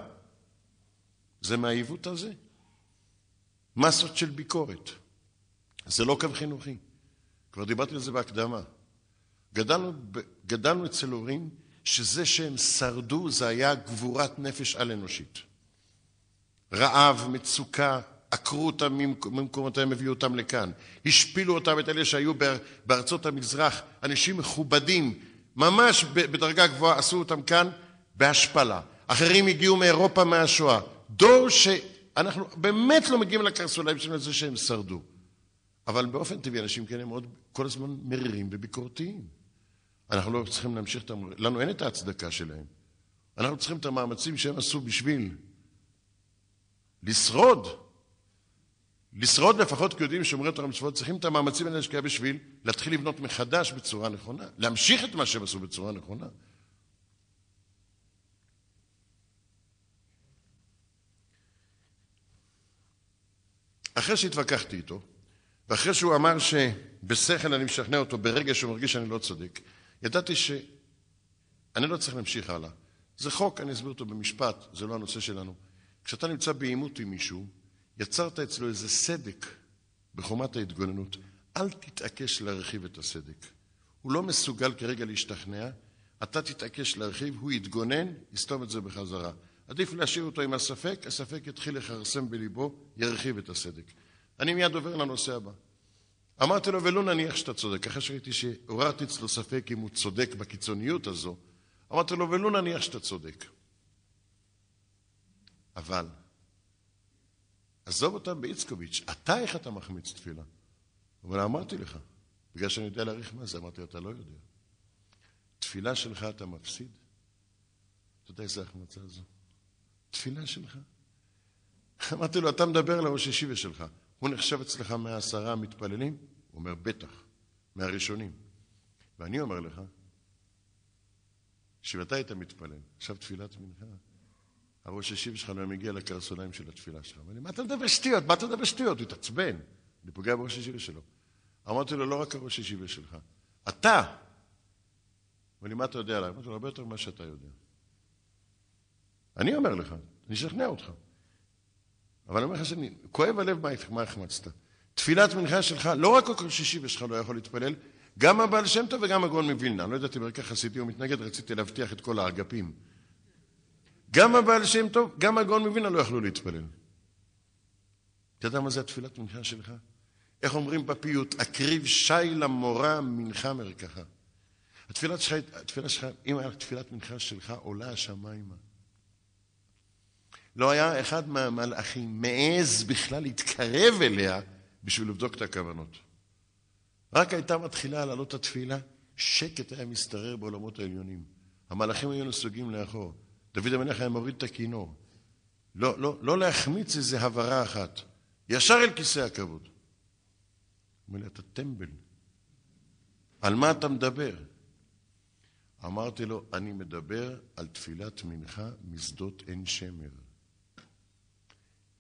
זה מהעיוות הזה. מסות של ביקורת. זה לא קו חינוכי. כבר דיברתי על זה בהקדמה. גדלנו, גדלנו אצל הורים שזה שהם שרדו זה היה גבורת נפש על-אנושית. רעב, מצוקה, עקרו אותם ממקומותיהם, הביאו אותם לכאן. השפילו אותם, את אלה שהיו בארצות המזרח, אנשים מכובדים, ממש בדרגה גבוהה, עשו אותם כאן בהשפלה. אחרים הגיעו מאירופה מהשואה. דור שאנחנו באמת לא מגיעים לקרסוליים שלנו לזה שהם שרדו. אבל באופן טבעי אנשים כאלה מאוד כל הזמן מרירים וביקורתיים. אנחנו לא צריכים להמשיך את המ... לנו אין את ההצדקה שלהם. אנחנו צריכים את המאמצים שהם עשו בשביל לשרוד. לשרוד לפחות כיהודים שומרי תורה ומצוות, צריכים את המאמצים האלה להשקיע בשביל להתחיל לבנות מחדש בצורה נכונה, להמשיך את מה שהם עשו בצורה נכונה. אחרי שהתווכחתי איתו, ואחרי שהוא אמר שבשכל אני משכנע אותו ברגע שהוא מרגיש שאני לא צודק, ידעתי שאני לא צריך להמשיך הלאה. זה חוק, אני אסביר אותו במשפט, זה לא הנושא שלנו. כשאתה נמצא בעימות עם מישהו, יצרת אצלו איזה סדק בחומת ההתגוננות. אל תתעקש להרחיב את הסדק. הוא לא מסוגל כרגע להשתכנע, אתה תתעקש להרחיב, הוא יתגונן, יסתום את זה בחזרה. עדיף להשאיר אותו עם הספק, הספק יתחיל לכרסם בליבו, ירחיב את הסדק. אני מיד עובר לנושא הבא. אמרתי לו, ולו נניח שאתה צודק. אחרי שראיתי שעוררתי אצלו ספק אם הוא צודק בקיצוניות הזו, אמרתי לו, ולו נניח שאתה צודק. אבל, עזוב אותם באיצקוביץ', אתה איך אתה מחמיץ תפילה? אומר, אמרתי לך, בגלל שאני יודע להעריך מה זה, אמרתי לו, אתה לא יודע. תפילה שלך אתה מפסיד? אתה יודע איזה החמצה זו? תפילה שלך. אמרתי לו, אתה מדבר לראש ישיבה שלך. הוא נחשב אצלך מהעשרה המתפללים? הוא אומר, בטח, מהראשונים. ואני אומר לך, שאתה היית מתפלל, עכשיו תפילת מנחה, הראש השיב שלך לא מגיע לקרסוליים של התפילה שלך. אמר לי, מה אתה מדבר שטויות? מה אתה מדבר שטויות? הוא התעצבן. אני פוגע בראש השיבה שלו. אמרתי לו, לא רק הראש השיבה שלך, אתה. אמר לי, מה אתה יודע עליי? אמרתי לו, הרבה יותר ממה שאתה יודע. אני אומר לך, אני אשכנע אותך. אבל אני אומר לך שאני, כואב הלב מה החמצת. תפילת מנחה שלך, לא רק כל שישי ושלך לא יכול להתפלל, גם הבעל שם טוב וגם הגאון מווילנה. אני לא ידעתי ברקע חסידי הוא מתנגד, רציתי להבטיח את כל האגפים. גם הבעל שם טוב, גם הגאון מווילנה לא יכלו להתפלל. אתה יודע מה זה התפילת מנחה שלך? איך אומרים בפיוט? הקריב שי למורה מנחה מרקחה. התפילה שלך, התפילה שלך, אם תפילת מנחה שלך, עולה השמיימה. לא היה אחד מהמלאכים מעז בכלל להתקרב אליה בשביל לבדוק את הכוונות. רק הייתה מתחילה לעלות התפילה, שקט היה משתרר בעולמות העליונים. המלאכים היו נסוגים לאחור. דוד המלך היה מוריד את הכינור. לא, לא, לא להחמיץ איזו הברה אחת. ישר אל כיסא הכבוד. אומר לי, אתה טמבל. על מה אתה מדבר? אמרתי לו, אני מדבר על תפילת מנחה משדות עין שמר.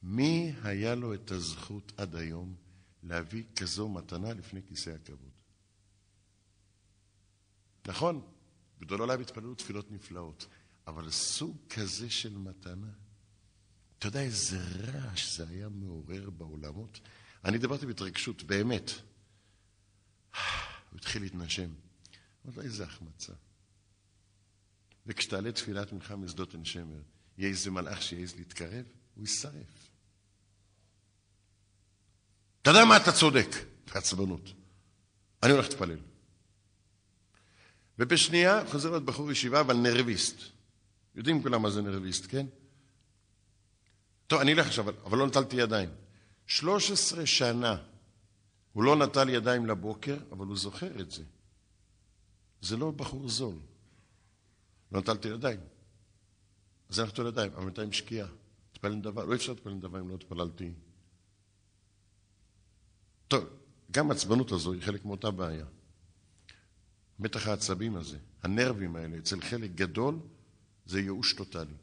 מי היה לו את הזכות עד היום להביא כזו מתנה לפני כיסא הכבוד? נכון, גדול עליו התפללו תפילות נפלאות, אבל סוג כזה של מתנה, אתה יודע איזה רעש זה היה מעורר בעולמות? אני דיברתי בהתרגשות, באמת. <sighs> הוא התחיל להתנשם. אמרתי לו, איזה החמצה. וכשתעלה תפילת מנחה משדות עין שמר, יהיה איזה מלאך שיעז להתקרב, הוא יישרף. אתה יודע מה? אתה צודק, בעצבנות. אני הולך להתפלל. ובשנייה חוזר להיות בחור ישיבה, אבל נרביסט. יודעים כולם מה זה נרביסט, כן? טוב, אני אלך עכשיו, אבל לא נטלתי ידיים. 13 שנה הוא לא נטל ידיים לבוקר, אבל הוא זוכר את זה. זה לא בחור זול. לא נטלתי ידיים. אז הלכתי לידיים, אבל בינתיים שקיעה. התפלל נדבה, לא אפשר להתפלל נדבה אם לא התפללתי. טוב, גם העצבנות הזו היא חלק מאותה בעיה. מתח העצבים הזה, הנרבים האלה, אצל חלק גדול, זה ייאוש טוטאלי.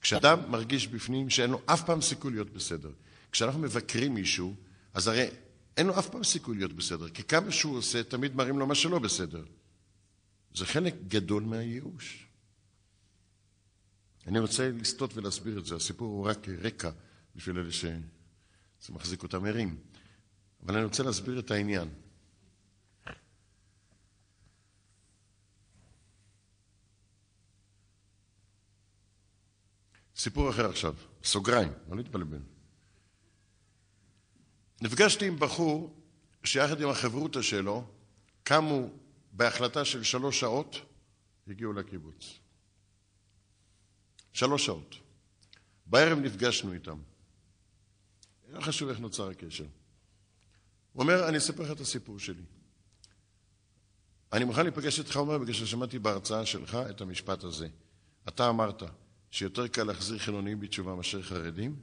כשאדם מרגיש בפנים שאין לו אף פעם סיכוי להיות בסדר, כשאנחנו מבקרים מישהו, אז הרי אין לו אף פעם סיכוי להיות בסדר, כי כמה שהוא עושה, תמיד מראים לו מה שלא בסדר. זה חלק גדול מהייאוש. אני רוצה לסטות ולהסביר את זה. הסיפור הוא רק רקע בשביל אלה שזה מחזיק אותם ערים. אבל אני רוצה להסביר את העניין. סיפור אחר עכשיו, סוגריים, לא להתבלבל. נפגשתי עם בחור שיחד עם החברותא שלו קמו בהחלטה של שלוש שעות הגיעו לקיבוץ. שלוש שעות. בערב נפגשנו איתם. לא חשוב איך נוצר הקשר. הוא אומר, אני אספר לך את הסיפור שלי. אני מוכן להיפגש איתך, אומר, בגלל ששמעתי בהרצאה שלך את המשפט הזה. אתה אמרת שיותר קל להחזיר חילונים בתשובה מאשר חרדים,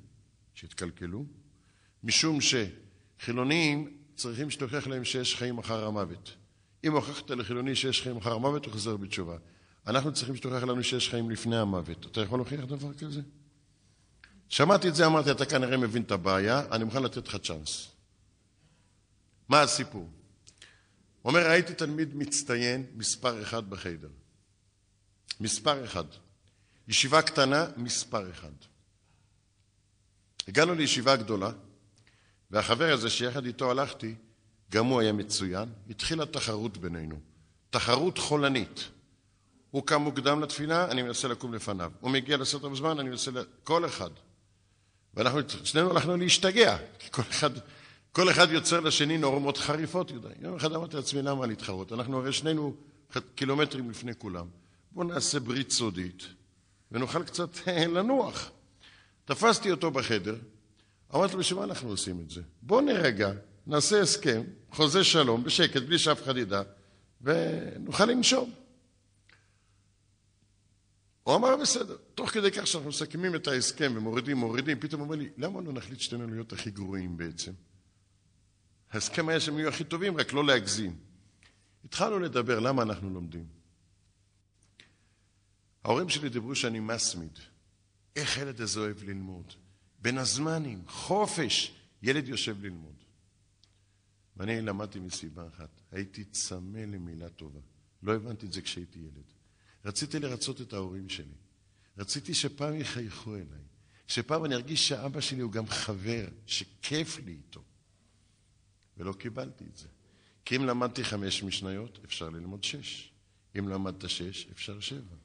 שהתקלקלו, משום שחילונים צריכים שתוכיח להם שיש חיים אחר המוות. אם הוכחת לחילוני שיש חיים אחר המוות, הוא חוזר בתשובה. אנחנו צריכים שתוכיח לנו שיש חיים לפני המוות. אתה יכול להוכיח דבר כזה? שמעתי את זה, אמרתי, אתה כנראה מבין את הבעיה, אני מוכן לתת לך צ'אנס. מה הסיפור? אומר, הייתי תלמיד מצטיין מספר אחד בחיידר. מספר אחד. ישיבה קטנה, מספר אחד. הגענו לישיבה גדולה, והחבר הזה שיחד איתו הלכתי, גם הוא היה מצוין. התחילה תחרות בינינו, תחרות חולנית. הוא קם מוקדם לתפילה, אני מנסה לקום לפניו. הוא מגיע לסרט בזמן, אני מנסה... ל... כל אחד. ואנחנו, שנינו הלכנו להשתגע, כי כל אחד, כל אחד יוצר לשני נורמות חריפות, יודע. יום אחד אמרתי לעצמי, למה להתחרות? אנחנו הרי שנינו קילומטרים לפני כולם. בואו נעשה ברית סודית, ונוכל קצת <laughs> לנוח. תפסתי אותו בחדר, אמרתי לו, בשביל מה אנחנו עושים את זה? בואו נרגע, נעשה הסכם, חוזה שלום, בשקט, בלי שאף אחד ידע, ונוכל לנשום. הוא אמר, בסדר. תוך כדי כך שאנחנו מסכמים את ההסכם ומורידים, מורידים, פתאום הוא אומר לי, למה לא נחליט שתינו להיות הכי גרועים בעצם? ההסכם היה שהם יהיו הכי טובים, רק לא להגזים. התחלנו לדבר, למה אנחנו לומדים? ההורים שלי דיברו שאני מסמיד. איך ילד הזה אוהב ללמוד? בין הזמנים, חופש, ילד יושב ללמוד. ואני למדתי מסיבה אחת, הייתי צמא למילה טובה. לא הבנתי את זה כשהייתי ילד. רציתי לרצות את ההורים שלי. רציתי שפעם יחייכו אליי. שפעם אני ארגיש שאבא שלי הוא גם חבר, שכיף לי איתו. ולא קיבלתי את זה. כי אם למדתי חמש משניות, אפשר ללמוד שש. אם למדת שש, אפשר שבע.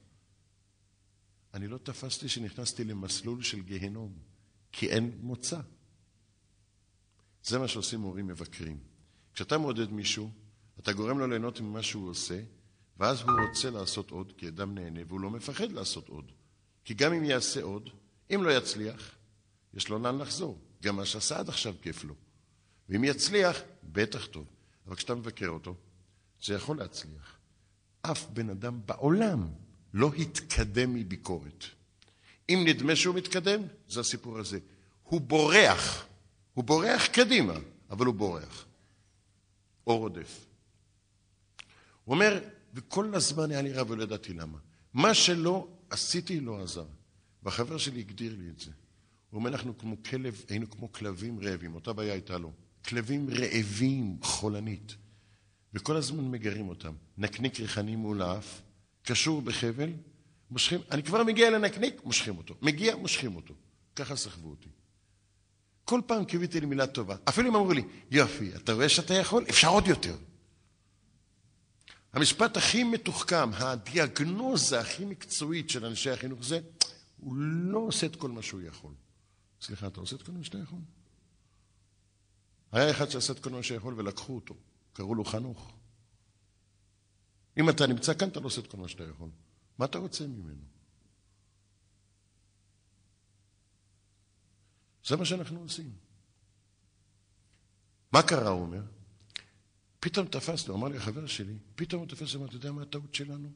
אני לא תפסתי שנכנסתי למסלול של גיהנום, כי אין מוצא. זה מה שעושים הורים מבקרים. כשאתה מעודד מישהו, אתה גורם לו ליהנות ממה שהוא עושה, ואז הוא רוצה לעשות עוד, כי אדם נהנה, והוא לא מפחד לעשות עוד. כי גם אם יעשה עוד, אם לא יצליח, יש לו לאן לחזור. גם מה שעשה עד עכשיו כיף לו. ואם יצליח, בטח טוב. אבל כשאתה מבקר אותו, זה יכול להצליח. אף בן אדם בעולם לא התקדם מביקורת. אם נדמה שהוא מתקדם, זה הסיפור הזה. הוא בורח. הוא בורח קדימה, אבל הוא בורח. או רודף. הוא אומר, וכל הזמן היה לי רב ולא ידעתי למה. מה שלא עשיתי לא עזר. והחבר שלי הגדיר לי את זה. הוא אומר, אנחנו כמו כלב, היינו כמו כלבים רעבים, אותה בעיה הייתה לו. כלבים רעבים, חולנית. וכל הזמן מגרים אותם. נקניק ריחני מול האף, קשור בחבל, מושכים, אני כבר מגיע לנקניק, מושכים אותו. מגיע, מושכים אותו. ככה סחבו אותי. כל פעם קיוויתי לי מילה טובה. אפילו אם אמרו לי, יופי, אתה רואה שאתה יכול? אפשר עוד יותר. המשפט הכי מתוחכם, הדיאגנוזה הכי מקצועית של אנשי החינוך זה, הוא לא עושה את כל מה שהוא יכול. סליחה, אתה עושה את כל מה שאתה יכול? היה אחד שעשה את כל מה שיכול ולקחו אותו, קראו לו חנוך. אם אתה נמצא כאן, אתה לא עושה את כל מה שאתה יכול. מה אתה רוצה ממנו? זה מה שאנחנו עושים. מה קרה, הוא אומר? פתאום תפסנו, אמר לי החבר שלי, פתאום הוא תפס, אמר, אתה יודע מה הטעות שלנו?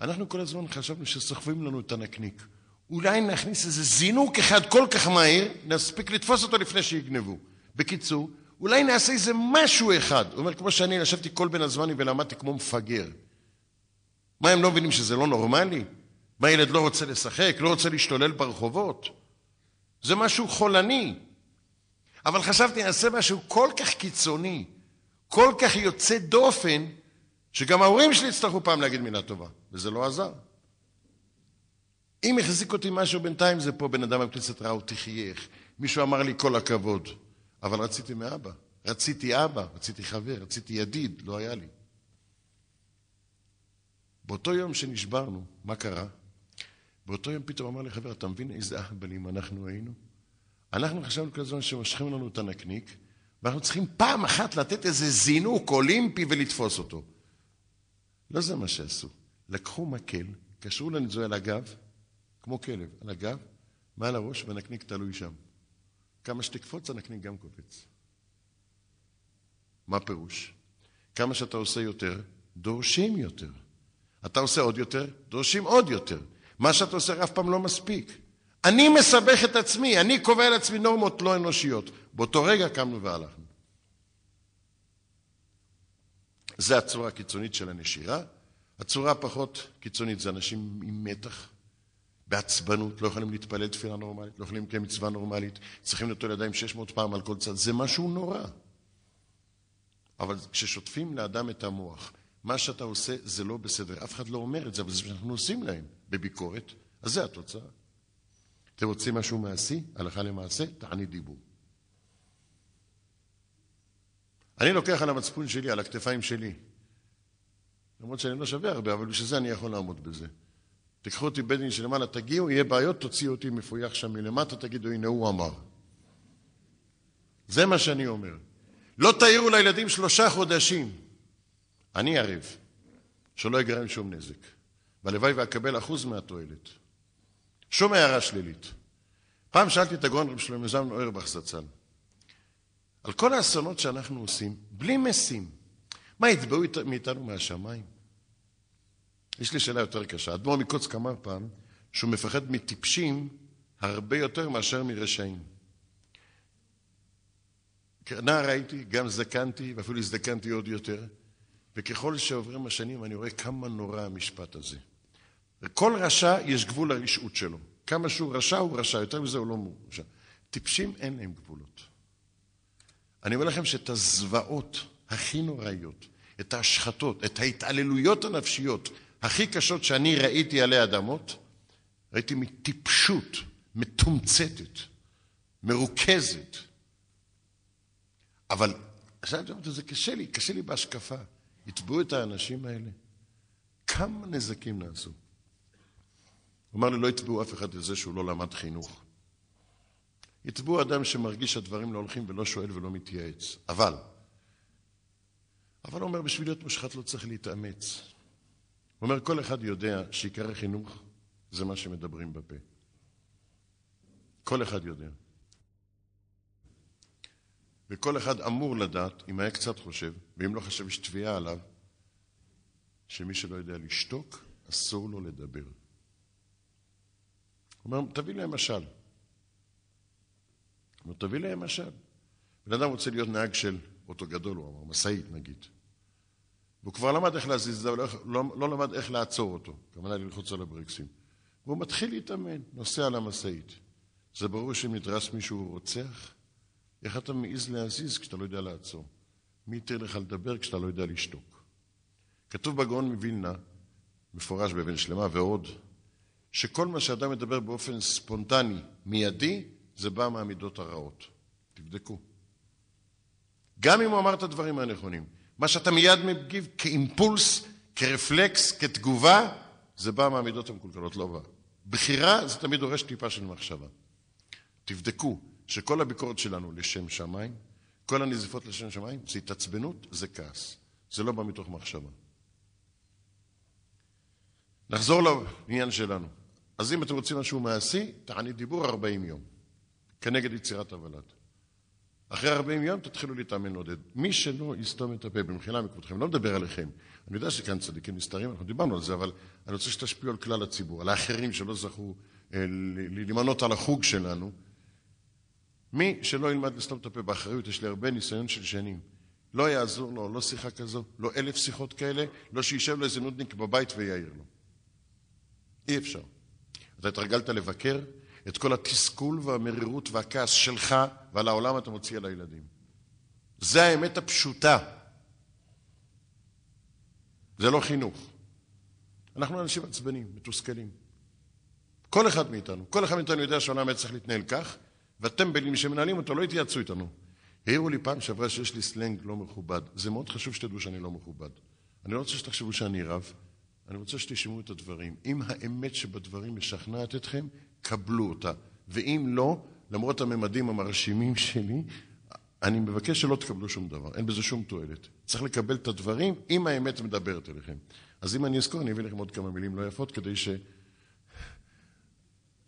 אנחנו כל הזמן חשבנו שסוחבים לנו את הנקניק. אולי נכניס איזה זינוק אחד כל כך מהיר, נספיק לתפוס אותו לפני שיגנבו. בקיצור, אולי נעשה איזה משהו אחד. הוא אומר, כמו שאני ישבתי כל בין הזמנים ולמדתי כמו מפגר. מה, הם לא מבינים שזה לא נורמלי? מה, ילד לא רוצה לשחק, לא רוצה להשתולל ברחובות? זה משהו חולני. אבל חשבתי, נעשה משהו כל כך קיצוני, כל כך יוצא דופן, שגם ההורים שלי יצטרכו פעם להגיד מילה טובה, וזה לא עזר. אם החזיק אותי משהו בינתיים, זה פה בן אדם בכנסת ראה אותי חייך. מישהו אמר לי כל הכבוד, אבל רציתי מאבא. רציתי אבא, רציתי חבר, רציתי ידיד, לא היה לי. באותו יום שנשברנו, מה קרה? באותו יום פתאום אמר לי חבר, אתה מבין איזה אהבלים אנחנו היינו? אנחנו חשבנו כל הזמן שמושכים לנו את הנקניק, ואנחנו צריכים פעם אחת לתת איזה זינוק אולימפי ולתפוס אותו. לא זה מה שעשו. לקחו מקל, קשרו לנו את זה על הגב, כמו כלב, על הגב, מעל הראש, והנקניק תלוי שם. כמה שתקפוץ, הנקניק גם קופץ. מה פירוש? כמה שאתה עושה יותר, דורשים יותר. אתה עושה עוד יותר, דורשים עוד יותר. מה שאתה עושה אף פעם לא מספיק. אני מסבך את עצמי, אני קובע לעצמי נורמות לא אנושיות. באותו רגע קמנו והלכנו. זה הצורה הקיצונית של הנשירה. הצורה הפחות קיצונית זה אנשים עם מתח, בעצבנות, לא יכולים להתפלל תפילה נורמלית, לא יכולים לקיים מצווה נורמלית, צריכים לטול ידיים 600 פעם על כל צד. זה משהו נורא. אבל כששוטפים לאדם את המוח, מה שאתה עושה זה לא בסדר. אף אחד לא אומר את זה, אבל זה מה שאנחנו עושים להם בביקורת, אז זה התוצאה. אתם רוצים משהו מעשי, הלכה למעשה, תעני דיבור. אני לוקח על המצפון שלי, על הכתפיים שלי. למרות שאני לא שווה הרבה, אבל בשביל זה אני יכול לעמוד בזה. תיקחו אותי בית דין שלמעלה, תגיעו, יהיה בעיות, תוציאו אותי מפויח שם מלמטה, תגידו, הנה הוא אמר. זה מה שאני אומר. לא תעירו לילדים שלושה חודשים. אני ערב, שלא יגרם שום נזק. והלוואי ואקבל אחוז מהתועלת. שום הערה שלילית. פעם שאלתי את הגאון רב שלמה זלמן אוירבך זצ"ל, על כל האסונות שאנחנו עושים, בלי משים, מה, יתבעו מאיתנו מהשמיים? יש לי שאלה יותר קשה. אדמו"ר מקוצק אמר פעם שהוא מפחד מטיפשים הרבה יותר מאשר מרשעים. נער הייתי, גם זקנתי, ואפילו הזדקנתי עוד יותר, וככל שעוברים השנים אני רואה כמה נורא המשפט הזה. לכל רשע יש גבול לרשעות שלו. כמה שהוא רשע הוא רשע, יותר מזה הוא לא רשע. טיפשים אין להם גבולות. אני אומר לכם שאת הזוועות הכי נוראיות, את ההשחתות, את ההתעללויות הנפשיות הכי קשות שאני ראיתי עלי אדמות, ראיתי מטיפשות מתומצתת, מרוכזת. אבל זה קשה לי, קשה לי בהשקפה. יתבעו את האנשים האלה? כמה נזקים נעשו? הוא אמר לי, לא יתבעו אף אחד לזה שהוא לא למד חינוך. יתבעו אדם שמרגיש שהדברים לא הולכים ולא שואל ולא מתייעץ. אבל, אבל הוא אומר, בשביל להיות מושחת לא צריך להתאמץ. הוא אומר, כל אחד יודע שעיקר החינוך זה מה שמדברים בפה. כל אחד יודע. וכל אחד אמור לדעת, אם היה קצת חושב, ואם לא חשב יש תביעה עליו, שמי שלא יודע לשתוק, אסור לו לדבר. הוא אומר, תביא להם משל. הוא אומר, תביא להם משל. בן אדם רוצה להיות נהג של אוטו גדול, הוא אמר, משאית נגיד. והוא כבר למד איך להזיז את זה, אבל לא, לא למד איך לעצור אותו. כמובן ללחוץ על הברקסים. והוא מתחיל להתאמן, נוסע על המשאית. זה ברור שאם נדרס מישהו רוצח, איך אתה מעז להזיז כשאתה לא יודע לעצור? מי ייתן לך לדבר כשאתה לא יודע לשתוק? כתוב בגאון מווילנה, מפורש באבן שלמה ועוד, שכל מה שאדם מדבר באופן ספונטני, מיידי, זה בא מהמידות הרעות. תבדקו. גם אם הוא אמר את הדברים הנכונים, מה שאתה מיד מגיב כאימפולס, כרפלקס, כתגובה, זה בא מהמידות המקולקלות, לא בא. בחירה זה תמיד דורש טיפה של מחשבה. תבדקו שכל הביקורת שלנו לשם שמיים, כל הנזיפות לשם שמיים, זה התעצבנות, זה כעס. זה לא בא מתוך מחשבה. נחזור לעניין שלנו. אז אם אתם רוצים משהו מעשי, תעני דיבור 40 יום, כנגד יצירת הוולד. אחרי 40 יום תתחילו להתאמן עודד. מי שלא יסתום את הפה, במחילה מכבודכם, לא מדבר עליכם. אני יודע שכאן צדיקים נסתרים, אנחנו דיברנו על זה, אבל אני רוצה שתשפיעו על כלל הציבור, על האחרים שלא זכו אה, להימנות על החוג שלנו. מי שלא ילמד לסתום את הפה באחריות, יש לי הרבה ניסיון של שנים. לא יעזור לו, לא שיחה כזו, לא אלף שיחות כאלה, לא שישב לו איזה נודניק בבית ויעיר לו. אי אפשר. אתה התרגלת לבקר את כל התסכול והמרירות והכעס שלך ועל העולם אתה מוציא על הילדים. זה האמת הפשוטה. זה לא חינוך. אנחנו אנשים עצבנים, מתוסכלים. כל אחד מאיתנו, כל אחד מאיתנו יודע שהעולם היה צריך להתנהל כך, והטמבלים שמנהלים אותו לא התייעצו איתנו. העירו לי פעם שעברה שיש לי סלנג לא מכובד. זה מאוד חשוב שתדעו שאני לא מכובד. אני לא רוצה שתחשבו שאני רב, אני רוצה שתשמעו את הדברים. אם האמת שבדברים משכנעת אתכם, קבלו אותה. ואם לא, למרות הממדים המרשימים שלי, אני מבקש שלא תקבלו שום דבר, אין בזה שום תועלת. צריך לקבל את הדברים אם האמת מדברת אליכם. אז אם אני אזכור, אני אביא לכם עוד כמה מילים לא יפות כדי ש...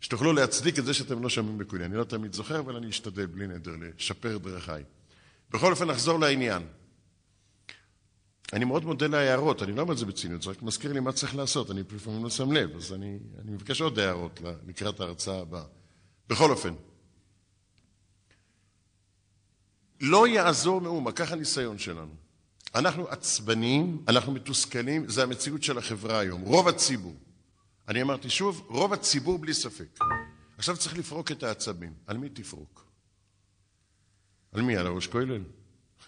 שתוכלו להצדיק את זה שאתם לא שומעים בקולי. אני לא תמיד זוכר, אבל אני אשתדל בלי נדר לשפר דרכיי. בכל אופן, נחזור לעניין. אני מאוד מודה להערות, אני לא אומר את זה בציניות, זה רק מזכיר לי מה צריך לעשות, אני לפעמים לא שם לב, אז אני, אני מבקש עוד הערות לקראת ההרצאה הבאה. בכל אופן, לא יעזור מאומה, כך הניסיון שלנו. אנחנו עצבניים, אנחנו מתוסכלים, זה המציאות של החברה היום, רוב הציבור. אני אמרתי שוב, רוב הציבור בלי ספק. עכשיו צריך לפרוק את העצבים. על מי תפרוק? על מי? על הראש כולל?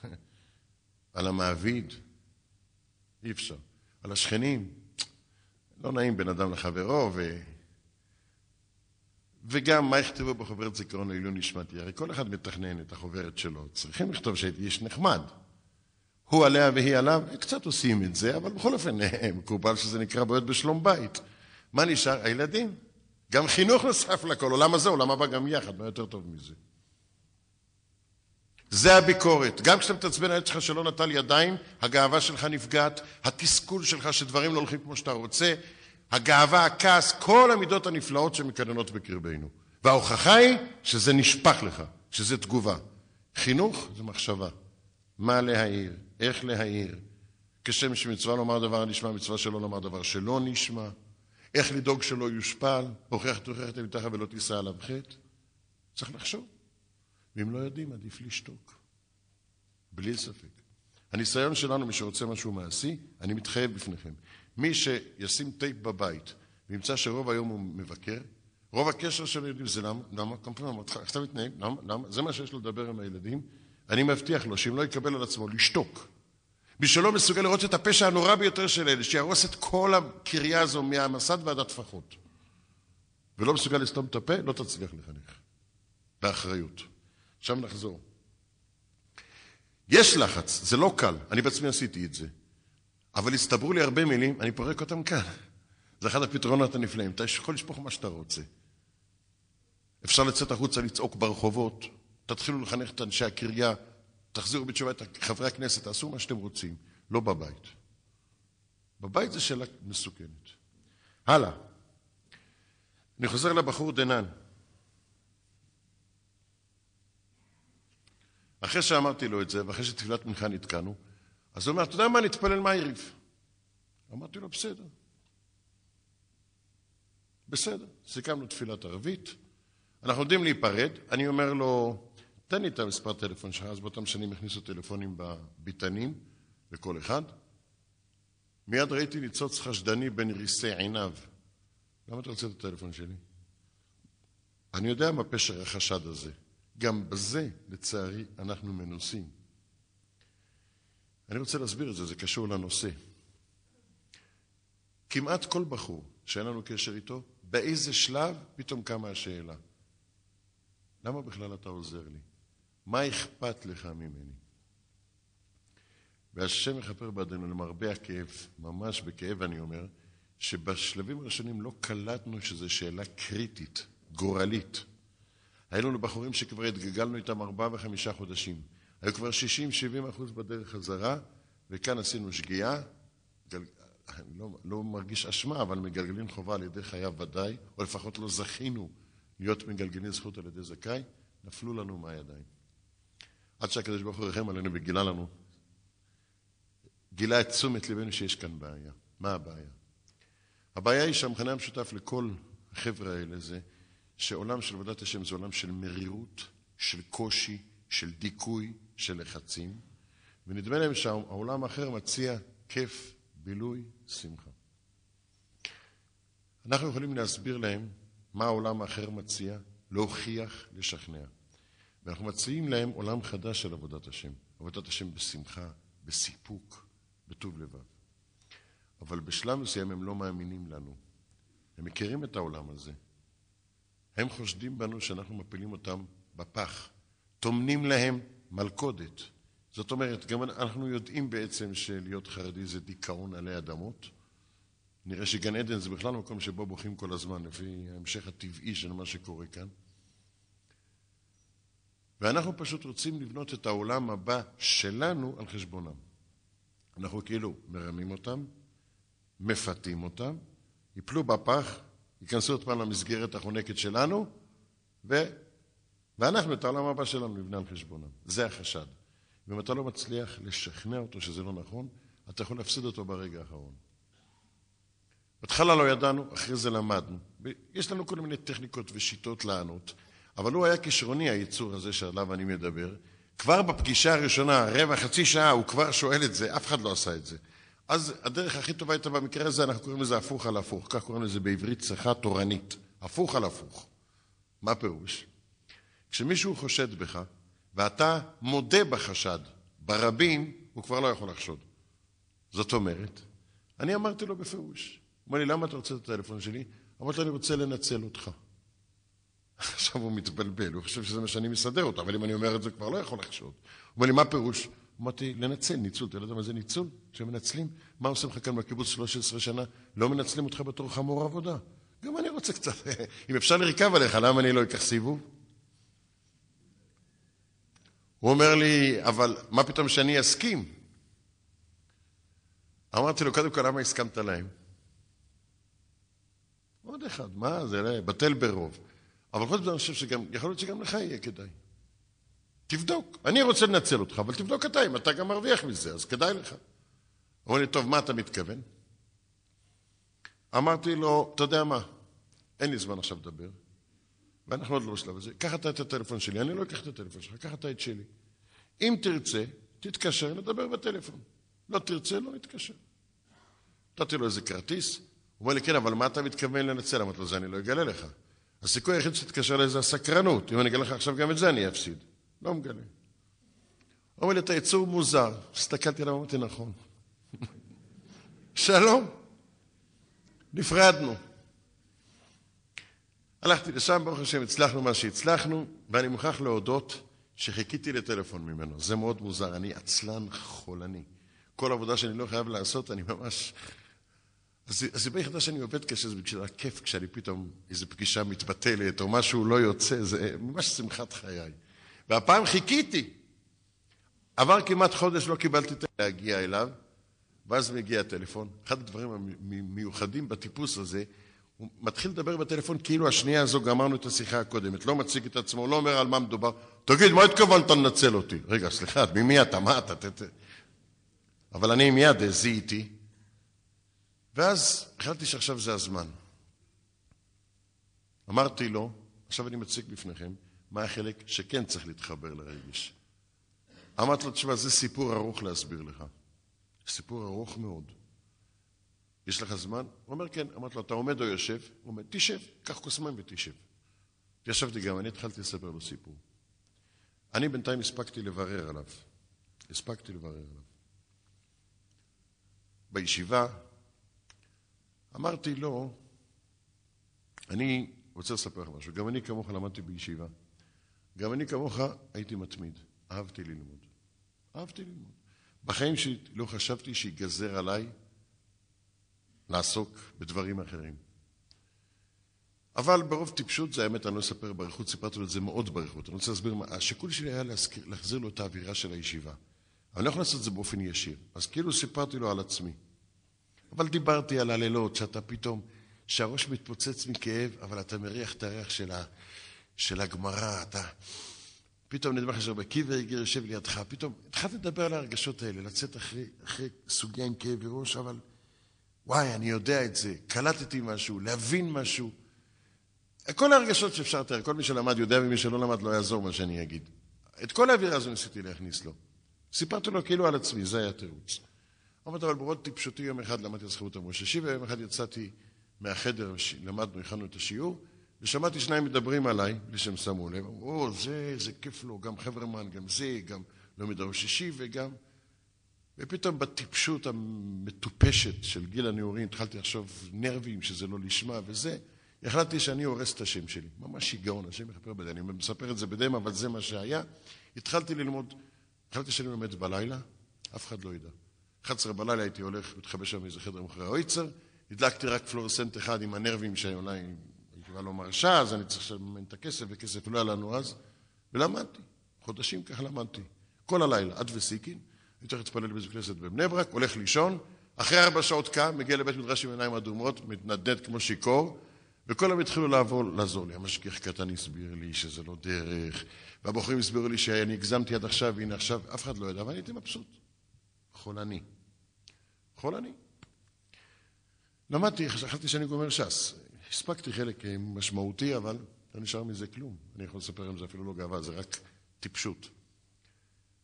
<laughs> על המעביד? אי אפשר. על השכנים? לא נעים בין אדם לחברו, ו... וגם מה יכתבו בחוברת זיכרון לעילוי נשמתי? הרי כל אחד מתכנן את החוברת שלו. צריכים לכתוב שהייתי איש נחמד. הוא עליה והיא עליו, קצת עושים את זה, אבל בכל אופן מקובל שזה נקרא בעיות בשלום בית. מה נשאר? הילדים. גם חינוך נוסף לכל, עולם הזה, עולם הבא גם יחד, מה יותר טוב מזה? זה הביקורת. גם כשאתה מתעצבן על שלך שלא נטל ידיים, הגאווה שלך נפגעת, התסכול שלך שדברים לא הולכים כמו שאתה רוצה, הגאווה, הכעס, כל המידות הנפלאות שמקננות בקרבנו. וההוכחה היא שזה נשפך לך, שזה תגובה. חינוך זה מחשבה. מה להעיר, איך להעיר. כשם שמצווה לומר דבר נשמע, מצווה שלא לומר דבר שלא נשמע. איך לדאוג שלא יושפל, הוכח תוכיח את עמיתך ולא תישא עליו חטא. צריך לחשוב. ואם לא יודעים, עדיף לשתוק. בלי ספק. הניסיון שלנו, מי שרוצה משהו מעשי, אני מתחייב בפניכם. מי שישים טייפ בבית וימצא שרוב היום הוא מבקר, רוב הקשר של הילדים זה למה, למה, לך, איך אתה מתנהג, למה, למה, זה מה שיש לו לדבר עם הילדים. אני מבטיח לו שאם לא יקבל על עצמו לשתוק, מי שלא מסוגל לראות את הפשע הנורא ביותר של אלה, שיהרוס את כל הקריה הזו מהמסד ועד הטפחות, ולא מסוגל לסתום את הפה, לא תצליח לחנך. באחריות. עכשיו נחזור. יש לחץ, זה לא קל, אני בעצמי עשיתי את זה. אבל הצטברו לי הרבה מילים, אני פורק אותם כאן. זה אחד הפתרונות הנפלאים. אתה יכול לשפוך מה שאתה רוצה. אפשר לצאת החוצה לצעוק ברחובות, תתחילו לחנך את אנשי הקריה, תחזירו בתשובה את חברי הכנסת, תעשו מה שאתם רוצים, לא בבית. בבית זו שאלה מסוכנת. הלאה. אני חוזר לבחור דנן. אחרי שאמרתי לו את זה, ואחרי שתפילת מנחה נתקענו, אז הוא אומר, אתה יודע מה, נתפלל מהעריף. אמרתי לו, בסדר. בסדר, סיכמנו תפילת ערבית, אנחנו יודעים להיפרד, אני אומר לו, תן לי את המספר טלפון שלך, אז באותם שנים הכניסו טלפונים בביתנים לכל אחד. מיד ראיתי ניצוץ חשדני בין ריסי עיניו. למה אתה רוצה את הטלפון שלי? אני יודע מה פשר החשד הזה. גם בזה, לצערי, אנחנו מנוסים. אני רוצה להסביר את זה, זה קשור לנושא. כמעט כל בחור שאין לנו קשר איתו, באיזה שלב פתאום קמה השאלה. למה בכלל אתה עוזר לי? מה אכפת לך ממני? והשם יכפר בעדינו, למרבה הכאב, ממש בכאב אני אומר, שבשלבים הראשונים לא קלטנו שזו שאלה קריטית, גורלית. היו לנו בחורים שכבר התגלגלנו איתם ארבעה וחמישה חודשים. היו כבר 60-70 אחוז בדרך חזרה, וכאן עשינו שגיאה. גל... אני לא, לא מרגיש אשמה, אבל מגלגלים חובה על ידי חייו ודאי, או לפחות לא זכינו להיות מגלגלים זכות על ידי זכאי, נפלו לנו מהידיים. עד שהקדוש ברוך הוא רחם עלינו וגילה לנו, גילה את תשומת ליבנו שיש כאן בעיה. מה הבעיה? הבעיה היא שהמכנה המשותף לכל החבר'ה האלה זה שעולם של עבודת השם זה עולם של מרירות, של קושי, של דיכוי, של לחצים, ונדמה להם שהעולם האחר מציע כיף, בילוי, שמחה. אנחנו יכולים להסביר להם מה העולם האחר מציע, להוכיח, לשכנע. ואנחנו מציעים להם עולם חדש של עבודת השם. עבודת השם בשמחה, בסיפוק, בטוב לבב. אבל בשלב מסוים הם לא מאמינים לנו. הם מכירים את העולם הזה. הם חושדים בנו שאנחנו מפילים אותם בפח. טומנים להם מלכודת. זאת אומרת, גם אנחנו יודעים בעצם שלהיות חרדי זה דיכאון עלי אדמות. נראה שגן עדן זה בכלל מקום שבו בוכים כל הזמן, לפי ההמשך הטבעי של מה שקורה כאן. ואנחנו פשוט רוצים לבנות את העולם הבא שלנו על חשבונם. אנחנו כאילו מרמים אותם, מפתים אותם, יפלו בפח, ייכנסו עוד פעם למסגרת החונקת שלנו, ו... ואנחנו את העולם הבא שלנו נבנה על חשבונם. זה החשד. ואם אתה לא מצליח לשכנע אותו שזה לא נכון, אתה יכול להפסיד אותו ברגע האחרון. בהתחלה לא ידענו, אחרי זה למדנו. יש לנו כל מיני טכניקות ושיטות לענות, אבל הוא היה כישרוני, היצור הזה שעליו אני מדבר. כבר בפגישה הראשונה, רבע, חצי שעה, הוא כבר שואל את זה, אף אחד לא עשה את זה. אז הדרך הכי טובה הייתה במקרה הזה, אנחנו קוראים לזה הפוך על הפוך, כך קוראים לזה בעברית צחה תורנית, הפוך על הפוך. מה פירוש? כשמישהו חושד בך, ואתה מודה בחשד, ברבים הוא כבר לא יכול לחשוד. זאת אומרת, אני אמרתי לו בפירוש, הוא אמר לי, למה אתה רוצה את הטלפון שלי? אמרתי לו, אני רוצה לנצל אותך. <laughs> עכשיו הוא מתבלבל, הוא חושב שזה מה שאני מסדר אותו, אבל אם אני אומר את זה כבר לא יכול לחשוד. הוא אומר לי, מה פירוש? אמרתי, לנצל, ניצול, אתה לא יודע מה זה ניצול? שמנצלים? מה עושים לך כאן בקיבוץ 13 שנה? לא מנצלים אותך בתור חמור עבודה. גם אני רוצה קצת, <laughs> אם אפשר לרכב עליך, למה אני לא אקח סיבוב? הוא אומר לי, אבל מה פתאום שאני אסכים? אמרתי לו, קודם כל, למה הסכמת להם? עוד אחד, מה זה, בטל ברוב. אבל חוץ מזה אני חושב שגם, יכול להיות שגם לך יהיה כדאי. תבדוק. אני רוצה לנצל אותך, אבל תבדוק אתה אם אתה גם מרוויח מזה, אז כדאי לך. אומר לי, טוב, מה אתה מתכוון? אמרתי לו, אתה יודע מה, אין לי זמן עכשיו לדבר, ואנחנו עוד לא בשלב הזה. קח אתה את הטלפון שלי, אני לא אקח את הטלפון שלך, קח אתה את שלי. אם תרצה, תתקשר, נדבר בטלפון. לא תרצה, לא נתקשר. נתתי לו איזה כרטיס, הוא אומר לי, כן, אבל מה אתה מתכוון לנצל? אמרתי לו, זה אני לא אגלה לך. הסיכוי היחיד שתתקשר אליי זה הסקרנות. אם אני אגלה לך עכשיו גם את זה, אני אפסיד. לא מגלה. הוא אומר לי, אתה יצור מוזר. הסתכלתי עליו, אמרתי, נכון. שלום. נפרדנו. הלכתי לשם, ברוך השם, הצלחנו מה שהצלחנו, ואני מוכרח להודות שחיכיתי לטלפון ממנו. זה מאוד מוזר, אני עצלן חולני. כל עבודה שאני לא חייב לעשות, אני ממש... הסיבה היחידה שאני עובד קשה זה בשביל הכיף, כשאני פתאום, איזו פגישה מתבטלת או משהו לא יוצא, זה ממש שמחת חיי. והפעם חיכיתי. עבר כמעט חודש, לא קיבלתי את להגיע אליו, ואז מגיע הטלפון. אחד הדברים המיוחדים בטיפוס הזה, הוא מתחיל לדבר בטלפון כאילו השנייה הזו גמרנו את השיחה הקודמת, לא מציג את עצמו, לא אומר על מה מדובר. תגיד, מה התכוונת לנצל אותי? רגע, סליחה, ממי אתה? מה אתה? ת, ת... אבל אני מיד זיהיתי, ואז החלטתי שעכשיו זה הזמן. אמרתי לו, עכשיו אני מציג בפניכם, מה החלק שכן צריך להתחבר לרגש. אמרתי לו, תשמע, זה סיפור ארוך להסביר לך. סיפור ארוך מאוד. יש לך זמן? הוא אומר, כן. אמרתי לו, אתה עומד או יושב? הוא אומר, תשב, קח כוס מים ותשב. ישבתי גם, אני התחלתי לספר לו סיפור. אני בינתיים הספקתי לברר עליו. הספקתי לברר עליו. בישיבה אמרתי לו, אני רוצה לספר לך משהו. גם אני כמוך למדתי בישיבה. גם אני כמוך הייתי מתמיד. אהבתי ללמוד. אהבתי ללמוד. בחיים שלי לא חשבתי שיגזר עליי לעסוק בדברים אחרים. אבל ברוב טיפשות, זה האמת, אני לא אספר באריכות, סיפרתי לו את זה מאוד באריכות. אני רוצה להסביר, מה, השיקול שלי היה להזכיר, להחזיר לו את האווירה של הישיבה. אני לא יכול לעשות את זה באופן ישיר. אז כאילו סיפרתי לו על עצמי. אבל דיברתי על הלילות, שאתה פתאום, שהראש מתפוצץ מכאב, אבל אתה מריח את הריח של, של הגמרא, אתה... פתאום נדמה לך שהרבה קיבר הגיע, יושב לידך, פתאום התחלתי לדבר על הרגשות האלה, לצאת אחרי, אחרי סוגיה עם כאב ראש, אבל וואי, אני יודע את זה, קלטתי משהו, להבין משהו. כל הרגשות שאפשר לתאר, כל מי שלמד יודע ומי שלא למד לא יעזור מה שאני אגיד. את כל האווירה הזו ניסיתי להכניס לו. סיפרתי לו כאילו על עצמי, זה היה תירוץ. אמרתי, אבל ברוב טיפשותי יום אחד למדתי על זכירות המשה שישי, ויום אחד יצאתי מהחדר, למדנו, הכנו את השיעור, ושמעתי שניים מדברים עליי, בלי שהם שמו לב, אמרו, או, זה, זה כיף לו, גם חברמן, גם זה, גם לא מדבר שישי, וגם... ופתאום בטיפשות המטופשת של גיל הנעורים התחלתי לחשוב נרבים, שזה לא לשמה וזה, החלטתי שאני הורס את השם שלי. ממש שיגעון, השם יכפר בדי. אני מספר את זה בדם, אבל זה מה שהיה. התחלתי ללמוד, החלטתי שאני לומד בלילה, אף אחד לא ידע. 11 בלילה הייתי הולך, מתחבא שם באיזה חדר מאחורי האויצר, הדלקתי רק פלורסנט אחד עם הנרבים שאולי הישיבה לא מרשה, אז אני צריך לממן את הכסף, וכסף לא היה לנו אז, ולמדתי. חודשים כך למדתי. כל הלילה, עד וסיקין. הייתי הולך להתפלל בבית כנסת בבני ברק, הולך לישון, אחרי ארבע שעות קם, מגיע לבית מדרש עם עיניים אדומות, מתנדנד כמו שיכור, וכולם התחילו לעבור, לעזור לי. המשגיח קטן הסביר לי שזה לא דרך, והבוחרים הסבירו לי שאני הגזמתי עד עכשיו, והנה עכשיו, אף אחד לא ידע, ואני הייתי מבסוט. חולני. חולני. למדתי, חשבתי שאני גומר ש"ס. הספקתי חלק משמעותי, אבל לא נשאר מזה כלום. אני יכול לספר על זה אפילו לא גאווה, זה רק טיפשות.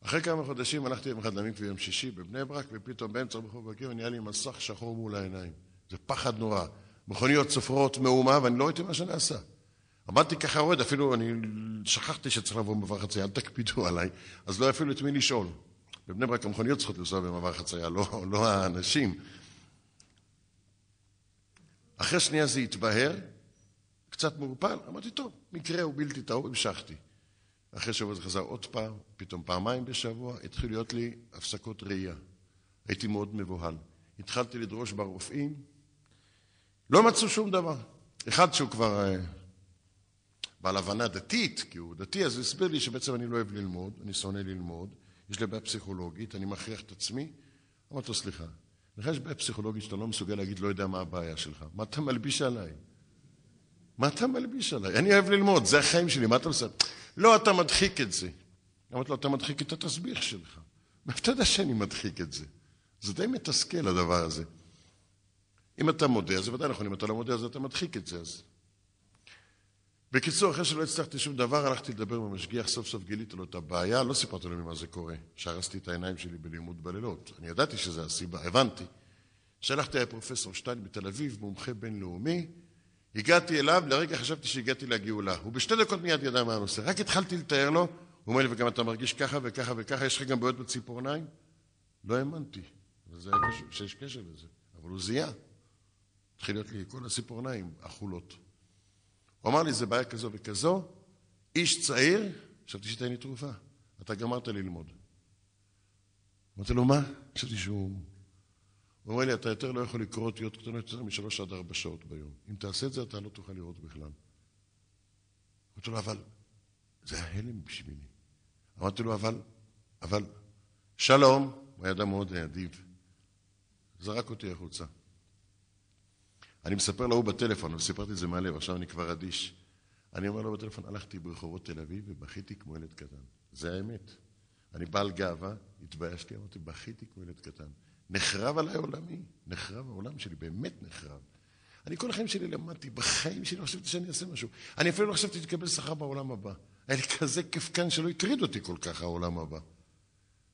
אחרי כמה חודשים הלכתי יום אחד למקווה יום שישי בבני ברק, ופתאום באמצע רחוב בקיר נהיה לי מסך שחור מול העיניים. זה פחד נורא. מכוניות סופרות מהומה, ואני לא ראיתי מה שנעשה. עמדתי ככה רועד, אפילו אני שכחתי שצריך לעבור במעבר חצייה, אל תקפידו עליי, אז לא אפילו את מי לשאול. בבני ברק המכוניות צריכות לנסוע במעבר חצייה, לא, לא האנשים. אחרי שנייה זה התבהר, קצת מעורפל, אמרתי, טוב, מקרה הוא בלתי טעו, המשכתי. אחרי שבוע זה חזר עוד פעם, פתאום פעמיים בשבוע, התחיל להיות לי הפסקות ראייה. הייתי מאוד מבוהל. התחלתי לדרוש ברופאים, לא מצאו שום דבר. אחד שהוא כבר uh, בעל הבנה דתית, כי הוא דתי, אז הוא הסביר לי שבעצם אני לא אוהב ללמוד, אני שונא ללמוד, יש לי בעיה פסיכולוגית, אני מכריח את עצמי. אמרתי לו, סליחה, לך יש בעיה פסיכולוגית שאתה לא מסוגל להגיד, לא יודע מה הבעיה שלך. מה אתה מלביש עליי? מה אתה מלביש עליי? אני אוהב ללמוד, זה החיים שלי, מה אתה עושה? לא, אתה מדחיק את זה. אמרתי לו, אתה מדחיק את התסביך שלך. ואתה יודע שאני מדחיק את זה. זה די מתסכל הדבר הזה. אם אתה מודה, זה ודאי נכון, אם אתה לא מודה, אז אתה מדחיק את זה. אז... בקיצור, אחרי שלא הצלחתי שום דבר, הלכתי לדבר עם המשגיח, סוף סוף גיליתי לו את הבעיה, לא סיפרתי לו ממה זה קורה. שהרסתי את העיניים שלי בלימוד בלילות. אני ידעתי שזו הסיבה, הבנתי. שלחתי לפרופסור שטיין בתל אביב, מומחה בינלאומי, הגעתי אליו, לרגע חשבתי שהגעתי לגאולה. הוא בשתי דקות מיד ידע מה הנושא. רק התחלתי לתאר לו, הוא אומר לי, וגם אתה מרגיש ככה וככה וככה, יש לך גם בעיות בציפורניים? לא האמנתי, וזה היה קשור, שיש קשר לזה. אבל הוא זיהה. התחיל להיות לי כל הציפורניים אכולות. הוא אמר לי, זה בעיה כזו וכזו, איש צעיר, חשבתי שתיתן לי תרופה. אתה גמרת ללמוד. אמרתי לו, מה? חשבתי שהוא... הוא אומר לי, אתה יותר לא יכול לקרוא אותיות קטנות יותר משלוש עד ארבע שעות ביום. אם תעשה את זה, אתה לא תוכל לראות בכלל. אמרתי לו, אבל זה היה הלם בשבילי. אמרתי לו, אבל, אבל, שלום, הוא היה אדם מאוד אדיב. זרק אותי החוצה. אני מספר להוא בטלפון, וסיפרתי את זה מהלב, עכשיו אני כבר אדיש. אני אומר לו בטלפון, הלכתי ברחובות תל אביב ובכיתי כמו ילד קטן. זה האמת. אני בעל גאווה, התביישתי, אמרתי, בכיתי כמו ילד קטן. נחרב עליי עולמי, נחרב העולם שלי, באמת נחרב. אני כל החיים שלי למדתי, בחיים שלי לא חשבתי שאני אעשה משהו. אני אפילו לא חשבתי לקבל שכר בעולם הבא. היה לי כזה כאן שלא הטריד אותי כל כך העולם הבא.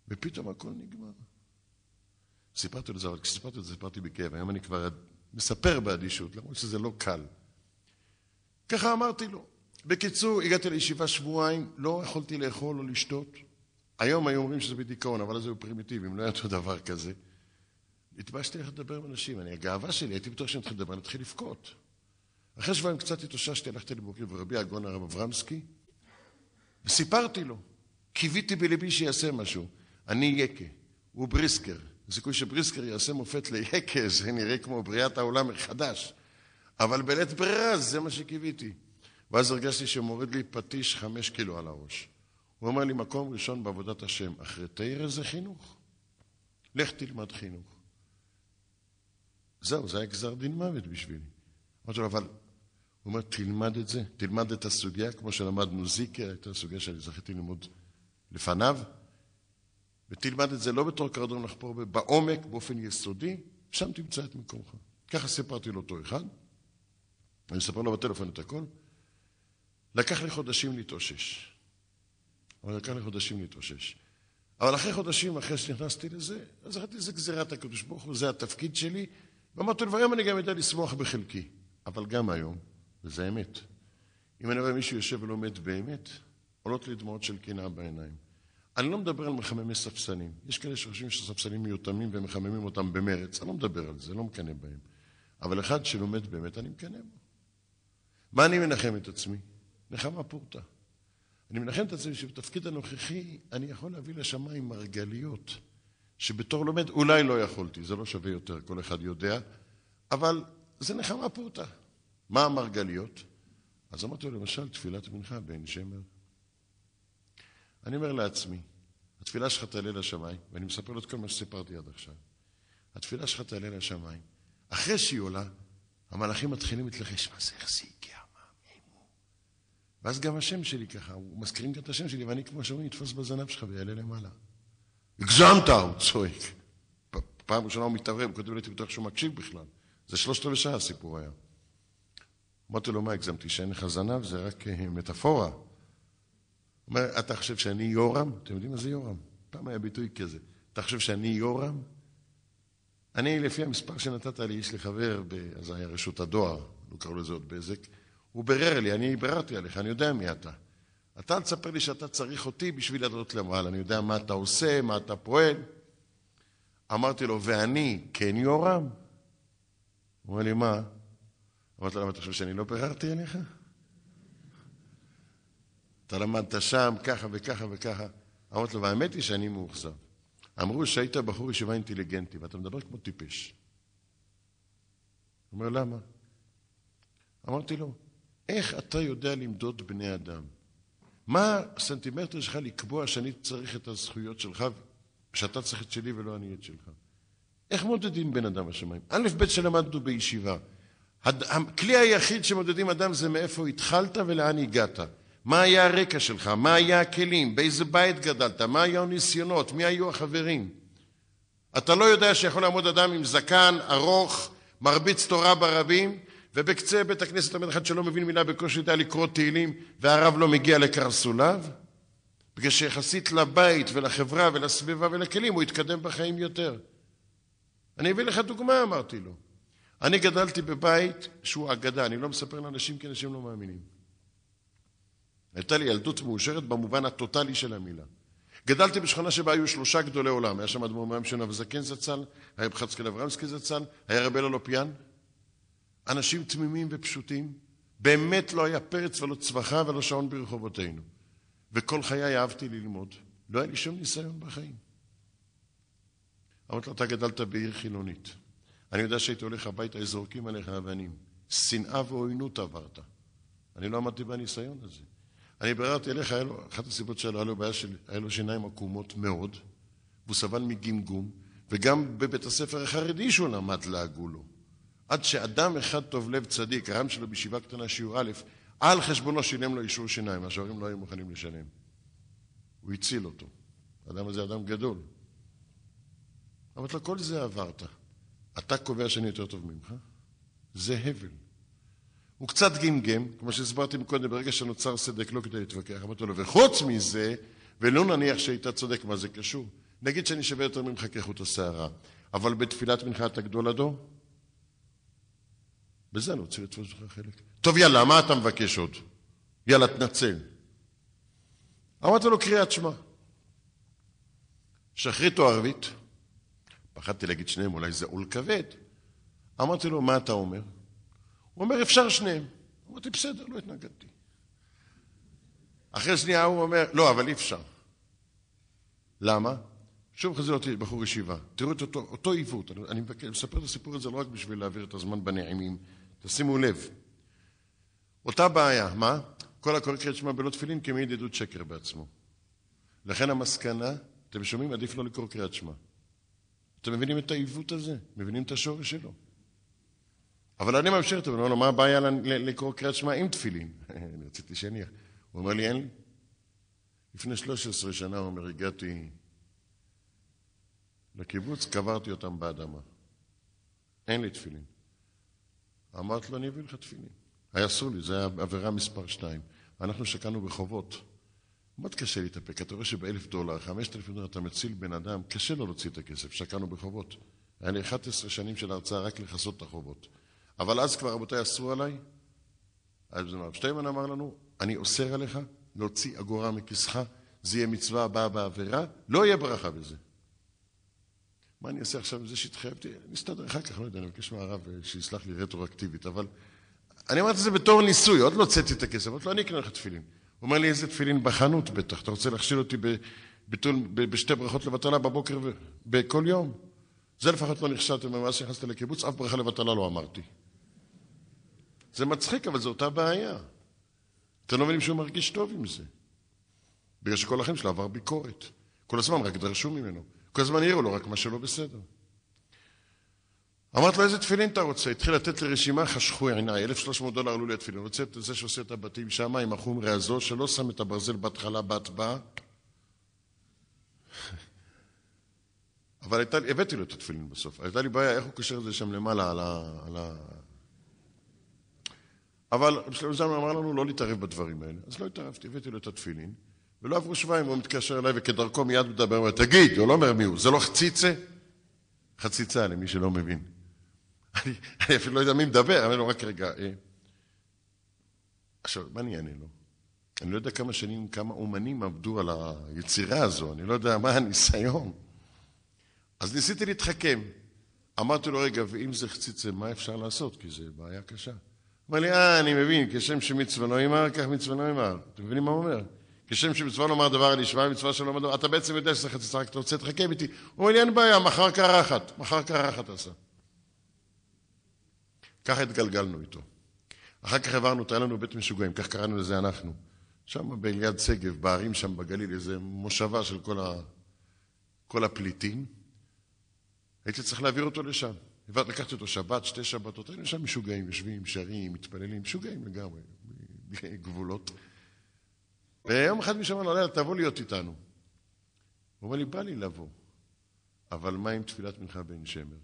ופתאום הכל נגמר. סיפרתי לזה, אבל כשסיפרתי את זה סיפרתי בכאב. היום אני כבר מספר באדישות, למרות שזה לא קל. ככה אמרתי לו. בקיצור, הגעתי לישיבה שבועיים, לא יכולתי לאכול או לשתות. היום היו אומרים שזה בדיכאון, אבל אז היו פרימיטיביים, לא היה אותו דבר כזה. התביישתי ללכת לדבר עם אנשים, אני, הגאווה שלי, הייתי בטוח שאני אתחיל לדבר, אני אתחיל לבכות. אחרי שבועיים קצת התאוששתי, הלכתי לבוקר ורבי הגון הרב אברמסקי, וסיפרתי לו, קיוויתי בליבי שיעשה משהו. אני יקה, הוא בריסקר. הסיכוי שבריסקר יעשה מופת ליקה, זה נראה כמו בריאת העולם מחדש. אבל בלית ברירה, זה מה שקיוויתי. ואז הרגשתי שמוריד לי פטיש חמש קילו על הראש. הוא אומר לי, מקום ראשון בעבודת השם, אחרי תרא זה חינוך. לך תלמד חינוך. זהו, זה היה גזר דין מוות בשבילי. אמרתי לו, אבל... הוא אומר, תלמד את זה, תלמד את הסוגיה, כמו שלמדנו זיקה, הייתה סוגיה שאני זכיתי ללמוד לפניו, ותלמד את זה לא בתור קרדון לחפור בעומק, באופן יסודי, שם תמצא את מקומך. ככה סיפרתי לאותו אחד, אני אספר לו בטלפון את הכל. לקח לי חודשים להתאושש. אבל לקח לי חודשים להתאושש. אבל אחרי חודשים, אחרי שנכנסתי לזה, אז אמרתי, זה גזירת הקדוש ברוך הוא, זה התפקיד שלי, ואמרתי לו, והיום אני גם יודע לשמוח בחלקי. אבל גם היום, וזה אמת, אם אני רואה מישהו יושב ולומד באמת, עולות לי דמעות של קנאה בעיניים. אני לא מדבר על מחממי ספסלים. יש כאלה שחושבים שספסלים מיותמים ומחממים אותם במרץ. אני לא מדבר על זה, לא מקנא בהם. אבל אחד שלומד באמת, אני מקנא בו. מה אני מנחם את עצמי? נחמה פורתא. אני מנחם את עצמי שבתפקיד הנוכחי אני יכול להביא לשמיים מרגליות, שבתור לומד אולי לא יכולתי, זה לא שווה יותר, כל אחד יודע, אבל זה נחמה פורתא. מה המרגליות? אז אמרתי לו, למשל, תפילת מנחה בעין שמר. אני אומר לעצמי, התפילה שלך תעלה לשמיים, ואני מספר לו את כל מה שסיפרתי עד עכשיו. התפילה שלך תעלה לשמיים. אחרי שהיא עולה, המלאכים מתחילים להתלחש, מה זה, איך זה הגיע? מה, מי? ואז גם השם שלי ככה, הוא מזכירים גם את השם שלי, ואני כמו שאומרים, יתפוס בזנב שלך ויעלה למעלה. הגזמת, הוא צועק. פעם ראשונה הוא מתערב, הוא כותב לי, בטוח שהוא מקשיב בכלל. זה שלושת רבעי שעה הסיפור היה. אמרתי לו, מה הגזמתי? שאין לך זנב? זה רק אה, מטאפורה. אומר, אתה חושב שאני יורם? אתם יודעים מה זה יורם? פעם היה ביטוי כזה. אתה חושב שאני יורם? אני, לפי המספר שנתת לי, יש לי חבר, אז היה רשות הדואר, לא קראו לזה עוד בזק, הוא בירר לי, אני ביררתי עליך, אני יודע מי אתה. אתה אל תספר לי שאתה צריך אותי בשביל לעלות למעלה, אני יודע מה אתה עושה, מה אתה פועל. אמרתי לו, ואני כן יורם? הוא אומר לי, מה? אמרתי לו, למה אתה חושב שאני לא ביררתי עליך? אתה למדת שם ככה וככה וככה. אמרתי לו, והאמת היא שאני מאוכזב. אמרו שהיית בחור ישיבה אינטליגנטי, ואתה מדבר כמו טיפש. הוא אומר, למה? אמרתי לו, איך אתה יודע למדוד בני אדם? מה הסנטימטר שלך לקבוע שאני צריך את הזכויות שלך, שאתה צריך את שלי ולא אני את שלך? איך מודדים בן אדם בשמיים? א', ב' שלמדנו בישיבה. הכלי היחיד שמודדים אדם זה מאיפה התחלת ולאן הגעת. מה היה הרקע שלך? מה היה הכלים? באיזה בית גדלת? מה היו הניסיונות? מי היו החברים? אתה לא יודע שיכול לעמוד אדם עם זקן ארוך, מרביץ תורה ברבים, ובקצה בית הכנסת עומד אחד שלא מבין מילה בקושי יודע לקרוא תהילים, והרב לא מגיע לקרסוליו? בגלל שיחסית לבית ולחברה ולסביבה ולכלים הוא יתקדם בחיים יותר. אני אביא לך דוגמה, אמרתי לו. אני גדלתי בבית שהוא אגדה, אני לא מספר לאנשים כי אנשים לא מאמינים. הייתה לי ילדות מאושרת במובן הטוטלי של המילה. גדלתי בשכונה שבה היו שלושה גדולי עולם, היה שם אדמו"ר מהם שנה וזקן זצ"ל, היה רב חצקאל אברמסקי זצ"ל, היה רבי אלופיאן. אנשים תמימים ופשוטים, באמת לא היה פרץ ולא צווחה ולא שעון ברחובותינו. וכל חיי אהבתי ללמוד. לא היה לי שום ניסיון בחיים. אמרתי לו, אתה גדלת בעיר חילונית. אני יודע שהיית הולך הביתה, זורקים עליך אבנים. שנאה ועוינות עברת. אני לא עמדתי בניסיון הזה. אני ביררתי אליך, אחת הסיבות שלו, היה לו בעיה של, היה לו שיניים עקומות מאוד, והוא סבל מגמגום, וגם בבית הספר החרדי שהוא למד לעגו לו. עד שאדם אחד טוב לב צדיק, הר"ן שלו בישיבה קטנה שיעור א', על חשבונו שילם לו אישור שיניים, מה שההורים לא היו מוכנים לשלם. הוא הציל אותו. האדם הזה אדם גדול. אמרתי לו, כל זה עברת. אתה קובע שאני יותר טוב ממך? זה הבל. הוא קצת גמגם, כמו שהסברתי מקודם, ברגע שנוצר סדק לא כדי להתווכח. אמרתי לו, וחוץ מזה, ולא נניח שהיית צודק, מה זה קשור? נגיד שאני שווה יותר ממך כחוט השערה, אבל בתפילת מנחה אתה גדול הדור? בזה אני רוצה לתפוס לך חלק. טוב, יאללה, מה אתה מבקש עוד? יאללה, תנצל. אמרתי לו, קריאת שמע. שחרית או ערבית? פחדתי להגיד שניהם, אולי זה עול כבד. אמרתי לו, מה אתה אומר? הוא אומר, אפשר שניהם. אמרתי, בסדר, לא התנגדתי. אחרי שנייה הוא אומר, לא, אבל אי אפשר. למה? שוב חזיר אותי בחור ישיבה. תראו את אותו, אותו עיוות. אני, אני מספר את הסיפור הזה לא רק בשביל להעביר את הזמן בנעימים. תשימו לב. אותה בעיה, מה? כל הקורא קריאת שמע בלא תפילין כמעיד עדות שקר בעצמו. לכן המסקנה, אתם שומעים? עדיף לא לקרוא קריאת שמע. אתם מבינים את העיוות הזה? מבינים את השורש שלו? אבל אני ממשיך אותו, ואומר לו, מה הבעיה לקרוא קריאת שמע עם תפילין? <laughs> אני רציתי שיניח. הוא אומר לי, אין לי. לפני 13 שנה, הוא אומר, הגעתי לקיבוץ, קברתי אותם באדמה. אין לי תפילין. אמרתי לו, אני אביא לך תפילין. היה אסור לי, זו הייתה עבירה מספר שתיים. אנחנו שקענו בחובות. מאוד קשה להתאפק. אתה רואה שבאלף דולר, חמשת אלפים דולר, אתה מציל בן אדם, קשה לו להוציא את הכסף. שקענו בחובות. היה לי 11 שנים של הרצאה רק לכסות את החובות. אבל אז כבר, רבותיי, אסרו עליי. אז הרב שטיימן אמר לנו, אני אוסר עליך להוציא אגורה מכיסך, זה יהיה מצווה הבאה בעבירה, לא יהיה ברכה בזה. מה אני אעשה עכשיו עם זה שהתחייבתי? נסתדר אחר כך, לא יודע, אני מבקש מהרב אה, שיסלח לי רטרואקטיבית, אבל אני אמרתי את זה בתור ניסוי, עוד לא הוצאתי את הכסף, עוד לא אני אקנה לך תפילין. הוא אומר לי, איזה תפילין בחנות בטח, אתה רוצה להכשיל אותי בביטול, בשתי ברכות לבטלה בבוקר ובכל יום? זה לפחות לא נכשלתי, מאז שנכנסתי לקיבוץ, אף ברכה לבטלה לא אמרתי. זה מצחיק, אבל זו אותה בעיה. אתם לא מבינים שהוא מרגיש טוב עם זה. בגלל שכל החיים שלו עבר ביקורת. כל הזמן רק דרשו ממנו. כל הזמן העירו לו רק מה שלא בסדר. אמרתי לו, איזה תפילין אתה רוצה? התחיל לתת לי רשימה, חשכו עיניי, 1,300 דולר עלו לי התפילין. רוצה את זה שעושה את הבתים שם עם החומרי הזו, שלא שם את הברזל בהתחלה בהטבעה. <laughs> אבל הייתה, הבאתי לו את התפילין בסוף. הייתה לי בעיה, איך הוא קשר את זה שם למעלה על ה... על ה... אבל שלמה זלמן אמר לנו לא להתערב בדברים האלה. אז לא התערבתי, הבאתי לו את התפילין, ולא עברו שבועיים, הוא מתקשר אליי וכדרכו מיד מדבר, אומר, תגיד, הוא לא אומר מי הוא, זה לא חציצה? חציצה, למי שלא מבין. <laughs> אני, אני אפילו לא יודע מי מדבר, אומר לו, רק רגע. אה. עכשיו, מה אני אענה לו? אני לא יודע כמה שנים, כמה אומנים עבדו על היצירה הזו, אני לא יודע מה הניסיון. אז ניסיתי להתחכם. אמרתי לו, רגע, ואם זה חציצה, מה אפשר לעשות? כי זו בעיה קשה. אמר לי, אה, אני מבין, כשם שמצווה יאמר, כך מצווה יאמר. אתם מבינים מה הוא אומר? כשם שמצווה לומר דבר על ישמע, מצווה שלא אומר דבר, אתה בעצם יודע שזה חצי רק אתה רוצה להתחכם איתי. הוא אומר לי, אין בעיה, מחר קרחת, מחר קרחת עשה. ככה התגלגלנו איתו. אחר כך העברנו אותו, היה לנו בית משוגעים, כך קראנו לזה אנחנו. שם באליעד שגב, בערים שם בגליל, איזה מושבה של כל, ה... כל הפליטים. הייתי צריך להעביר אותו לשם. לקחתי אותו שבת, שתי שבתות, היינו שם משוגעים, יושבים, שרים, מתפללים, משוגעים לגמרי, גבולות. ויום אחד מישהו אמר לו, לילה, תבוא להיות איתנו. הוא אומר לי, בא לי לבוא, אבל מה עם תפילת מנחה בן שמר?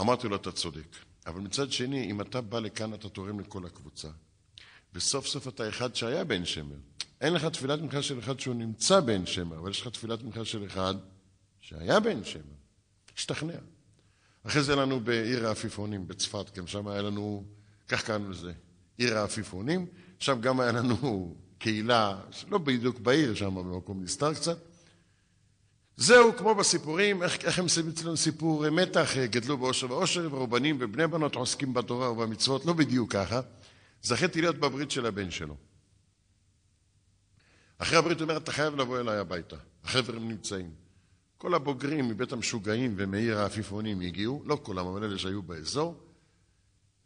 אמרתי לו, אתה צודק. אבל מצד שני, אם אתה בא לכאן, אתה תורם לכל הקבוצה. וסוף סוף אתה אחד שהיה בן שמר. אין לך תפילת מנחה של אחד שהוא נמצא בן שמר, אבל יש לך תפילת מנחה של אחד שהיה בן שמר. השתכנע. אחרי זה לנו בעיר העפיפונים בצפת, גם שם היה לנו, כך קראנו לזה, עיר העפיפונים, שם גם היה לנו קהילה, לא בדיוק בעיר, שם במקום נסתר קצת. זהו, כמו בסיפורים, איך, איך הם שמים אצלנו סיפור מתח, גדלו באושר ואושר, ורבנים ובני בנות עוסקים בתורה ובמצוות, לא בדיוק ככה. זכיתי להיות בברית של הבן שלו. אחרי הברית הוא אומר, אתה חייב לבוא אליי הביתה. החבר'ה נמצאים. כל הבוגרים מבית המשוגעים ומעיר העפיפונים הגיעו, לא כולם, אבל אלה שהיו באזור.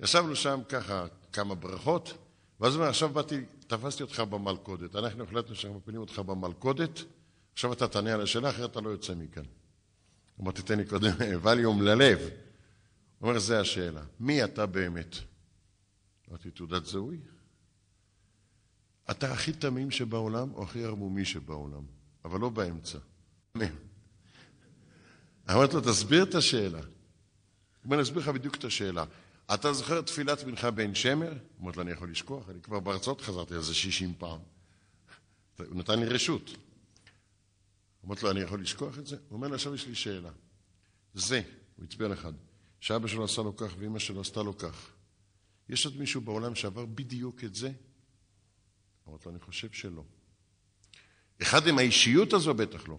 ישבנו שם ככה כמה ברכות, ואז הוא אומר, עכשיו באתי, תפסתי אותך במלכודת. אנחנו החלטנו שאנחנו מפילים אותך במלכודת, עכשיו אתה תענה על השאלה, אחרת אתה לא יוצא מכאן. אמרתי, תן לי קודם <laughs> ווליום ללב. הוא אומר, זה השאלה. מי אתה באמת? אמרתי, תעודת זהוי? אתה הכי תמים שבעולם או הכי ערמומי שבעולם, אבל לא באמצע. אמרתי לו, תסביר את השאלה. הוא אומר, אני אסביר לך בדיוק את השאלה. אתה זוכר תפילת מנחה בעין שמר? אמרתי לו, אני יכול לשכוח, אני כבר בהרצאות חזרתי על זה 60 פעם. הוא נתן לי רשות. אמרתי לו, אני יכול לשכוח את זה? הוא אומר עכשיו יש לי שאלה. זה, הוא הצביע לך, שאבא שלו עשה לו כך ואימא שלו עשתה לו כך. יש עוד מישהו בעולם שעבר בדיוק את זה? אמרתי לו, אני חושב שלא. אחד עם האישיות הזו בטח לא.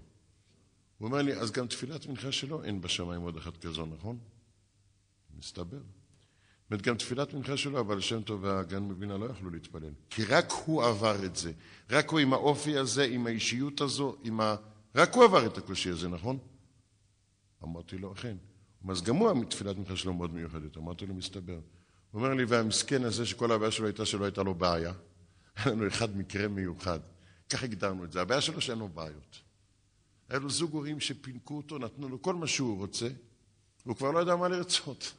הוא אומר לי, אז גם תפילת מנחה שלו אין בשמיים עוד אחד כזו, נכון? מסתבר. זאת אומרת, גם תפילת מנחה שלו, אבל שם טוב והגן מבינה לא יכלו להתפלל. כי רק הוא עבר את זה. רק הוא עם האופי הזה, עם האישיות הזו, עם ה... רק הוא עבר את הקושי הזה, נכון? אמרתי לו, אכן. אז גם הוא, תפילת מנחה שלו מאוד מיוחדת. אמרתי לו, מסתבר. הוא אומר לי, והמסכן הזה, שכל הבעיה שלו הייתה שלא הייתה לו בעיה, היה לנו אחד מקרה מיוחד. כך הגדרנו את זה. הבעיה שלו שאין לו בעיות. היה לו זוג הורים שפינקו אותו, נתנו לו כל מה שהוא רוצה, והוא כבר לא יודע מה לרצות.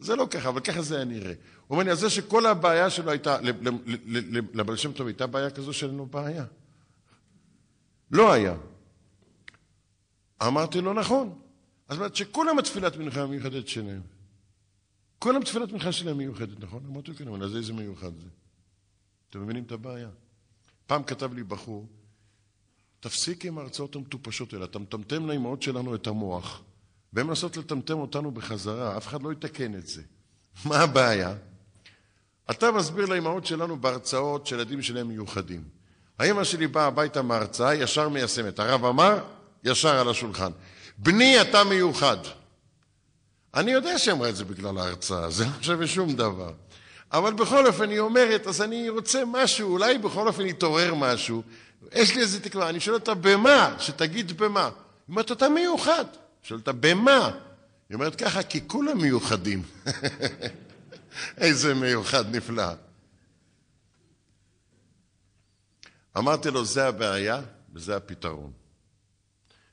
זה לא ככה, אבל ככה זה היה נראה. הוא אומר לי, אז זה שכל הבעיה שלו הייתה, לבעל שם טוב הייתה בעיה כזו שאין לו בעיה. לא היה. אמרתי לו, נכון. אז אומרת שכולם התפילת מנחה המיוחדת שלהם. כולם תפילת מנחה שלהם מיוחדת, נכון? אמרתי לו, כן, אבל אז איזה מיוחד זה? אתם מבינים את הבעיה? פעם כתב לי בחור, תפסיק עם ההרצאות המטופשות האלה, אתה מטמטם לאמהות שלנו את המוח, והן מנסות לטמטם אותנו בחזרה, אף אחד לא יתקן את זה. <laughs> מה הבעיה? אתה מסביר לאמהות שלנו בהרצאות שילדים שלהם מיוחדים. האמא שלי באה הביתה מההרצאה, ישר מיישמת. הרב אמר, ישר על השולחן. בני, אתה מיוחד. אני יודע שהיא אמרה את זה בגלל ההרצאה, זה לא שווה שום דבר. אבל בכל אופן היא אומרת, אז אני רוצה משהו, אולי בכל אופן יתעורר משהו. יש לי איזה תקווה, אני שואל אותה, במה? שתגיד במה. היא אומרת, אתה מיוחד. שואל אותה, במה? היא אומרת ככה, כי כולם מיוחדים. <laughs> איזה מיוחד נפלא. אמרתי לו, זה הבעיה וזה הפתרון.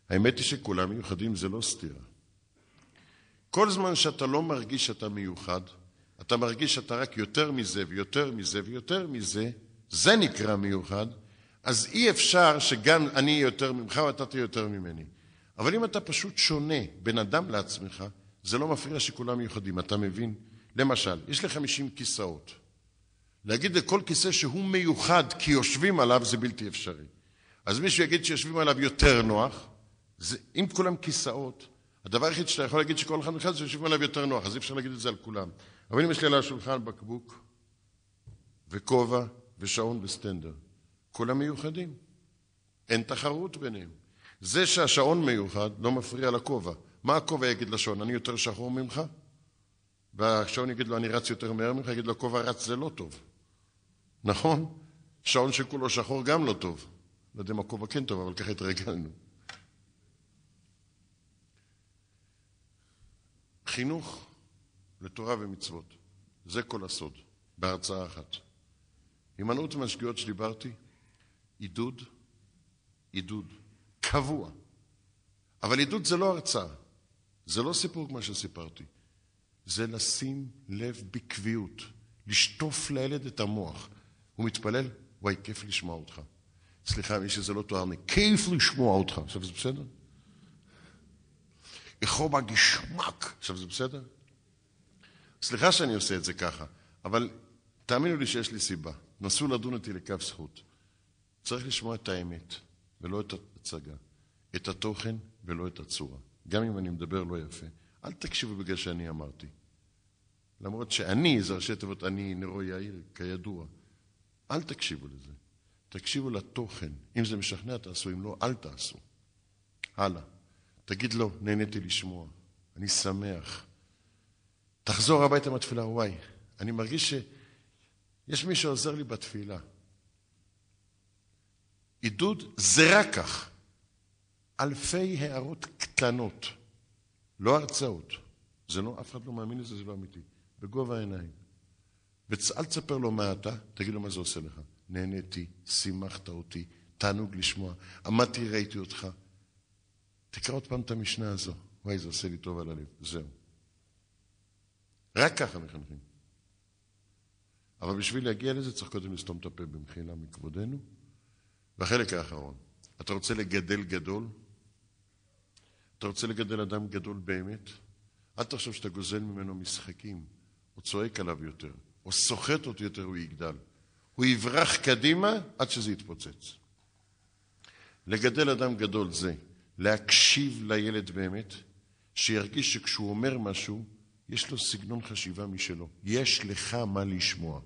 האמת היא שכולם מיוחדים, זה לא סתירה. כל זמן שאתה לא מרגיש שאתה מיוחד, אתה מרגיש שאתה רק יותר מזה ויותר מזה ויותר מזה, זה נקרא מיוחד, אז אי אפשר שגם אני יותר ממך ואתה תהיה יותר ממני. אבל אם אתה פשוט שונה בין אדם לעצמך, זה לא מפריע שכולם מיוחדים, אתה מבין? למשל, יש לי 50 כיסאות. להגיד לכל כיסא שהוא מיוחד כי יושבים עליו זה בלתי אפשרי. אז מישהו יגיד שיושבים עליו יותר נוח, זה, אם כולם כיסאות, הדבר היחיד שאתה יכול להגיד שכל אחד מיוחד זה שיושבים עליו יותר נוח, אז אי אפשר להגיד את זה על כולם. אבל אם יש לי על השולחן בקבוק וכובע ושעון וסטנדר, כולם מיוחדים. אין תחרות ביניהם. זה שהשעון מיוחד לא מפריע לכובע. מה הכובע יגיד לשעון? אני יותר שחור ממך? והשעון יגיד לו, אני רץ יותר מהר ממך? יגיד לו, הכובע רץ זה לא טוב. נכון? שעון שכולו שחור גם לא טוב. לא יודע אם הכובע כן טוב, אבל ככה התרגלנו. חינוך לתורה ומצוות. זה כל הסוד, בהרצאה אחת. הימנעות מהשגיאות שדיברתי, עידוד, עידוד, קבוע. אבל עידוד זה לא הרצאה, זה לא סיפור כמו שסיפרתי. זה לשים לב בקביעות, לשטוף לילד את המוח. הוא מתפלל, וואי, כיף לשמוע אותך. סליחה, מי שזה לא תואר לי, כיף לשמוע אותך. עכשיו זה בסדר? איך גשמק. עכשיו זה בסדר? סליחה שאני עושה את זה ככה, אבל תאמינו לי שיש לי סיבה. נסו לדון אותי לכף זכות. צריך לשמוע את האמת, ולא את ההצגה. את התוכן ולא את הצורה. גם אם אני מדבר לא יפה. אל תקשיבו בגלל שאני אמרתי. למרות שאני, זה ראשי תיבות אני, נרו יאיר, כידוע. אל תקשיבו לזה. תקשיבו לתוכן. אם זה משכנע, תעשו, אם לא, אל תעשו. הלאה. תגיד לו, נהניתי לשמוע, אני שמח. תחזור הביתה מהתפילה, וואי, אני מרגיש יש מי שעוזר לי בתפילה. עידוד זה רק כך. אלפי הערות קטנות, לא הרצאות. זה לא, אף אחד לא מאמין לזה, זה לא אמיתי. בגובה העיניים. ואל תספר לו מה אתה, תגיד לו מה זה עושה לך. נהניתי, שימחת אותי, תענוג לשמוע, עמדתי, ראיתי אותך. תקרא עוד פעם את המשנה הזו. וואי, זה עושה לי טוב על הלב. זהו. רק ככה מחנכים. אבל בשביל להגיע לזה צריך קודם לסתום את הפה במחילה מכבודנו. והחלק האחרון, אתה רוצה לגדל גדול? אתה רוצה לגדל אדם גדול באמת? אל תחשוב שאתה גוזל ממנו משחקים, או צועק עליו יותר, או סוחט אותו יותר, הוא יגדל. הוא יברח קדימה עד שזה יתפוצץ. לגדל אדם גדול זה להקשיב לילד באמת, שירגיש שכשהוא אומר משהו, יש לו סגנון חשיבה משלו. יש לך מה לשמוע.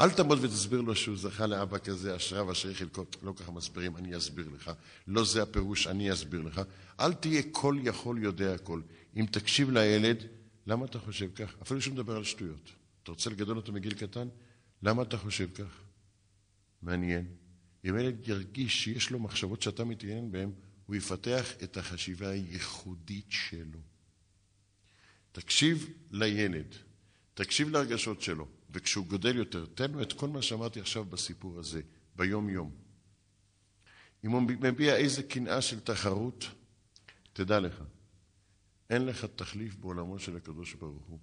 אל תעמוד ותסביר לו שהוא זכה לאבא כזה, אשריו אשרי חלקות, לא ככה מסבירים, אני אסביר לך. לא זה הפירוש, אני אסביר לך. אל תהיה כל יכול יודע הכל. אם תקשיב לילד, למה אתה חושב כך? אפילו שהוא מדבר על שטויות. אתה רוצה לגדול אותו מגיל קטן? למה אתה חושב כך? מעניין. אם ילד ירגיש שיש לו מחשבות שאתה מתעניין בהן, הוא יפתח את החשיבה הייחודית שלו. תקשיב לילד, תקשיב להרגשות שלו, וכשהוא גודל יותר, תן לו את כל מה שאמרתי עכשיו בסיפור הזה, ביום-יום. אם הוא מביע איזה קנאה של תחרות, תדע לך, אין לך תחליף בעולמו של הקדוש ברוך הוא.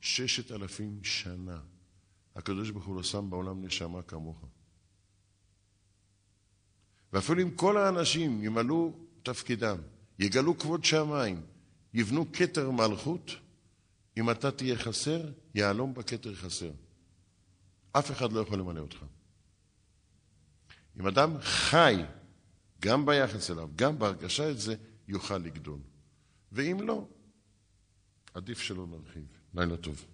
ששת אלפים שנה הקדוש ברוך הוא לא שם בעולם נשמה כמוך. ואפילו אם כל האנשים ימלאו תפקידם, יגלו כבוד שמיים, יבנו כתר מלכות, אם אתה תהיה חסר, יהלום בכתר חסר. אף אחד לא יכול למלא אותך. אם אדם חי, גם ביחס אליו, גם בהרגשה את זה, יוכל לגדול. ואם לא, עדיף שלא נרחיב. לילה טוב.